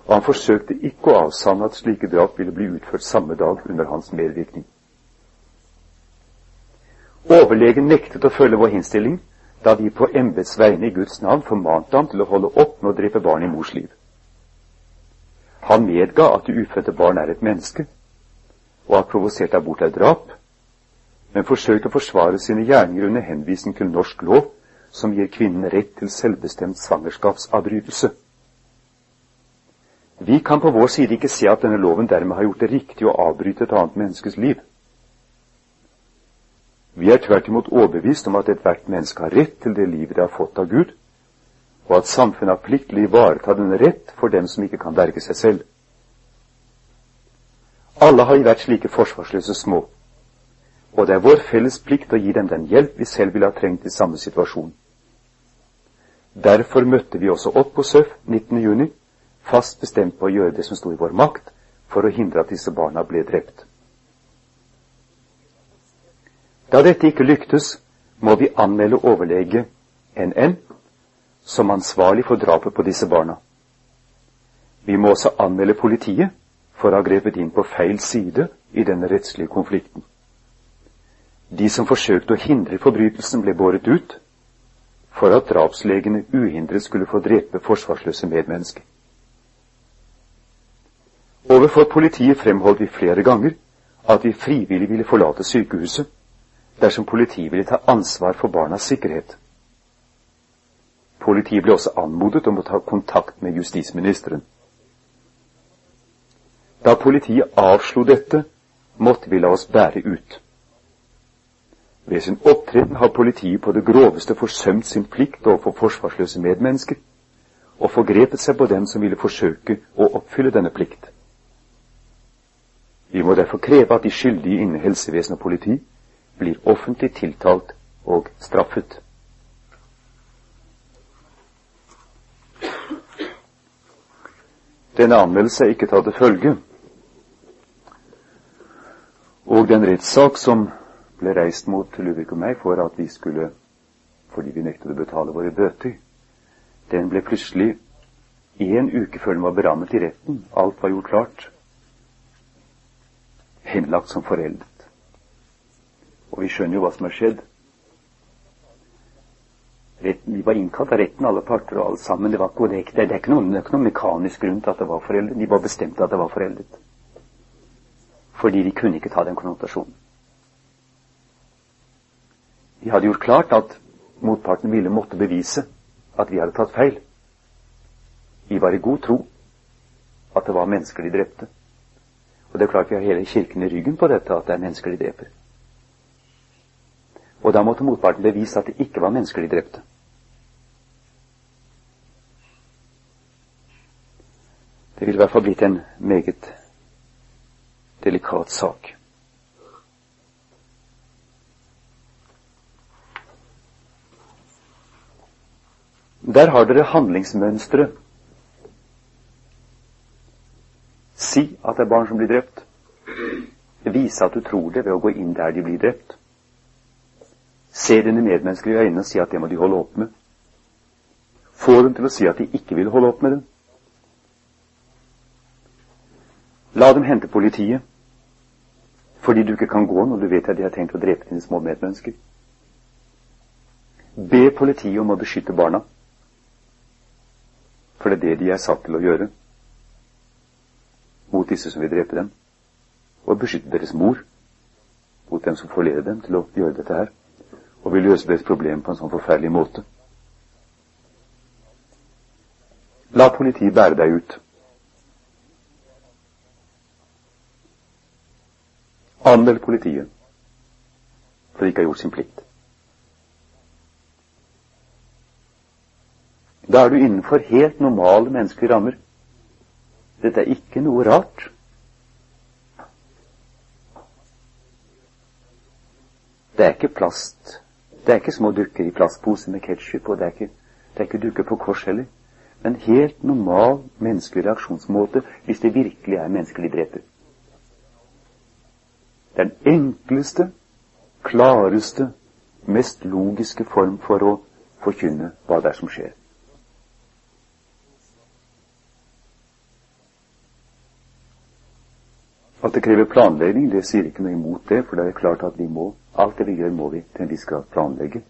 og han forsøkte ikke å avsanne at slike drap ville bli utført samme dag under hans medvirkning. Overlegen nektet å følge vår innstilling da vi på embets vegne i Guds navn formante ham til å holde opp med å drepe barn i mors liv. Han medga at det ufødte barn er et menneske, og at provosert abort er drap, men forsøkte å forsvare sine gjerninger under henvisning til norsk lov, som gir kvinnen rett til selvbestemt svangerskapsavbrytelse. Vi kan på vår side ikke se at denne loven dermed har gjort det riktig å avbryte et annet menneskes liv. Vi er tvert imot overbevist om at ethvert menneske har rett til det livet det har fått av Gud, og at samfunnet har plikt til å ivareta denne rett for dem som ikke kan berge seg selv. Alle har vært slike forsvarsløse små, og det er vår felles plikt å gi dem den hjelp vi selv ville ha trengt i samme situasjon. Derfor møtte vi også opp på SØF 19. juni, fast bestemt på å gjøre det som sto i vår makt for å hindre at disse barna ble drept. Da dette ikke lyktes, må vi anmelde overlege NN som ansvarlig for drapet på disse barna. Vi må også anmelde politiet for å ha grepet inn på feil side i denne rettslige konflikten. De som forsøkte å hindre forbrytelsen, ble båret ut for at drapslegene uhindret skulle få drepe forsvarsløse medmennesker. Overfor politiet fremholdt vi flere ganger at vi frivillig ville forlate sykehuset dersom politiet ville ta ansvar for barnas sikkerhet. Politiet ble også anmodet om å ta kontakt med justisministeren. Da politiet avslo dette, måtte vi la oss bære ut. Ved sin opptreden har politiet på det groveste forsømt sin plikt overfor forsvarsløse medmennesker, og forgrepet seg på dem som ville forsøke å oppfylle denne plikt. Vi må derfor kreve at de skyldige innen helsevesen og politi blir offentlig tiltalt og straffet. Denne anmeldelse er ikke tatt til følge, og den rettssak som ble reist mot Ludvig og meg for at vi skulle, fordi vi nektet å betale våre bøter, den ble plutselig en uke før den var berammet i retten, alt var gjort klart, henlagt som foreldet. Og vi skjønner jo hva som har skjedd. Retten, vi var innkalt av retten, alle parter og alle sammen. Det, var, er, det, er ikke noen, det er ikke noen mekanisk grunn til at det var foreldet. De var bestemte at det var foreldet. Fordi de kunne ikke ta den konnotasjonen. De hadde gjort klart at motparten ville måtte bevise at vi hadde tatt feil. Vi var i god tro at det var mennesker de drepte. Og det er klart vi har hele Kirken i ryggen på dette, at det er mennesker de dreper. Og da måtte motparten bevise at det ikke var mennesker de drepte. Det ville i hvert fall blitt en meget delikat sak. Der har dere handlingsmønsteret. Si at det er barn som blir drept. Vise at du tror det ved å gå inn der de blir drept. Se dine medmennesker i øynene og si at det må de holde opp med. Få dem til å si at de ikke vil holde opp med det. La dem hente politiet, fordi du ikke kan gå når du vet at de har tenkt å drepe dine små medmennesker. Be politiet om å beskytte barna, for det er det de er satt til å gjøre mot disse som vil drepe dem, og beskytte deres mor mot dem som forleder dem til å gjøre dette her og vil løse deres problem på en sånn forferdelig måte. La politiet bære deg ut. Anmeld politiet for de ikke har gjort sin plikt. Da er du innenfor helt normale menneskelige rammer. Dette er ikke noe rart. Det er ikke plast det er ikke små dukker i plastpose med ketsjup, og det er ikke, det er ikke dukker på kors heller. Men helt normal menneskelig reaksjonsmåte hvis det virkelig er menneskelig dreper. Den enkleste, klareste, mest logiske form for å forkynne hva det er som skjer. Krever planlegging, det sier ikke noe imot det, for det er klart at vi må, alt det vi gjør, må vi til en viss grad planlegge.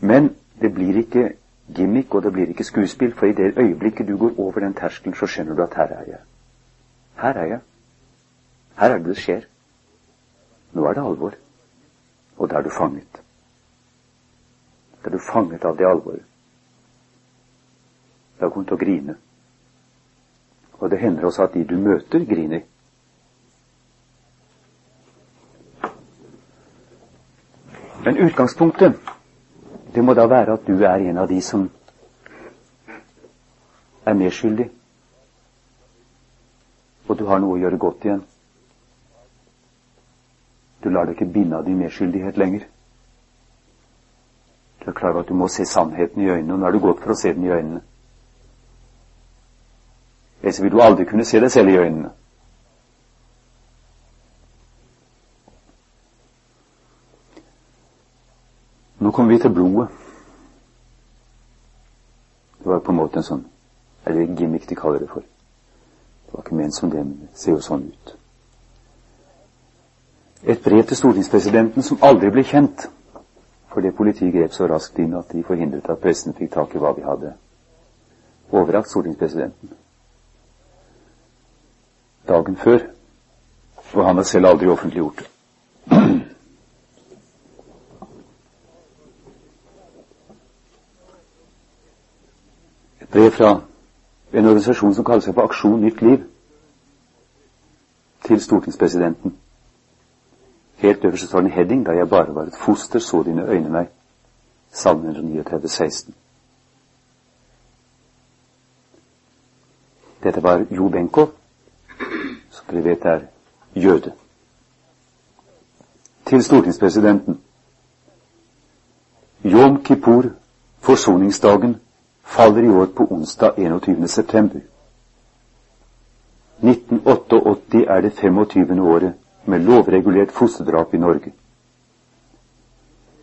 Men det blir ikke gimmick, og det blir ikke skuespill, for i det øyeblikket du går over den terskelen, så skjønner du at her er jeg. Her er jeg. Her er det det skjer. Nå er det alvor. Og da er du fanget. Da er du fanget av det alvoret. Da kommer du til å grine. Og det hender også at de du møter, griner. Men utgangspunktet, det må da være at du er en av de som er medskyldig. Og du har noe å gjøre godt igjen. Du lar deg ikke binde av din medskyldighet lenger. Du er klar over at du må se sannheten i øynene, og nå er du gått for å se den i øynene. Ellers vil du aldri kunne se deg selv i øynene. Nå kommer vi til blodet. Det var på en måte en sånn Eller gimmick de kaller det for. Det var ikke ment som det, men det ser jo sånn ut. Et brev til stortingspresidenten som aldri ble kjent, fordi politiet grep så raskt inn at de forhindret at pressen fikk tak i hva vi hadde overrakt stortingspresidenten. Dagen før. Og han har selv aldri offentliggjort det. Brev fra en organisasjon som kaller seg for Aksjon Nytt Liv, til stortingspresidenten. Helt øverst står det en heading 'Da jeg bare var et foster, så dine øyne meg'. Salme 139, 16. Dette var Jo Benko, som dere vet er jøde. Til stortingspresidenten. Yom Kippur, forsoningsdagen, faller i år på onsdag 21. september. 1988 er det 25. året med lovregulert fosterdrap i Norge.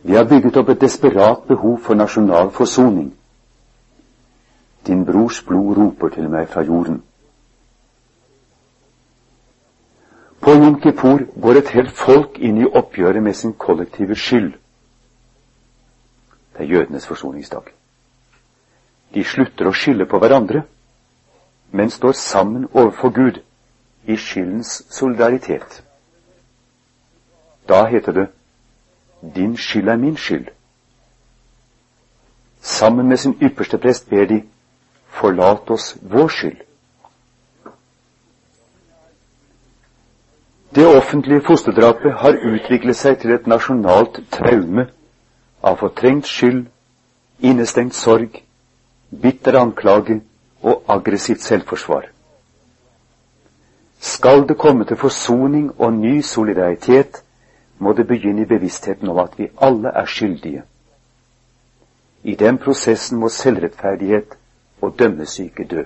Vi har bygget opp et desperat behov for nasjonal forsoning. Din brors blod roper til meg fra jorden. På Jom Kippur går et helt folk inn i oppgjøret med sin kollektive skyld. Det er jødenes forsoningsdag. De slutter å skylde på hverandre, men står sammen overfor Gud i skyldens solidaritet. Da heter det Din skyld er min skyld. Sammen med sin ypperste prest ber de Forlat oss vår skyld. Det offentlige fosterdrapet har utviklet seg til et nasjonalt traume av fortrengt skyld, innestengt sorg, bitter anklage og aggressivt selvforsvar. Skal det komme til forsoning og ny solidaritet, må det begynne i bevisstheten om at vi alle er skyldige. I den prosessen må selvrettferdighet og dømmesyke dø.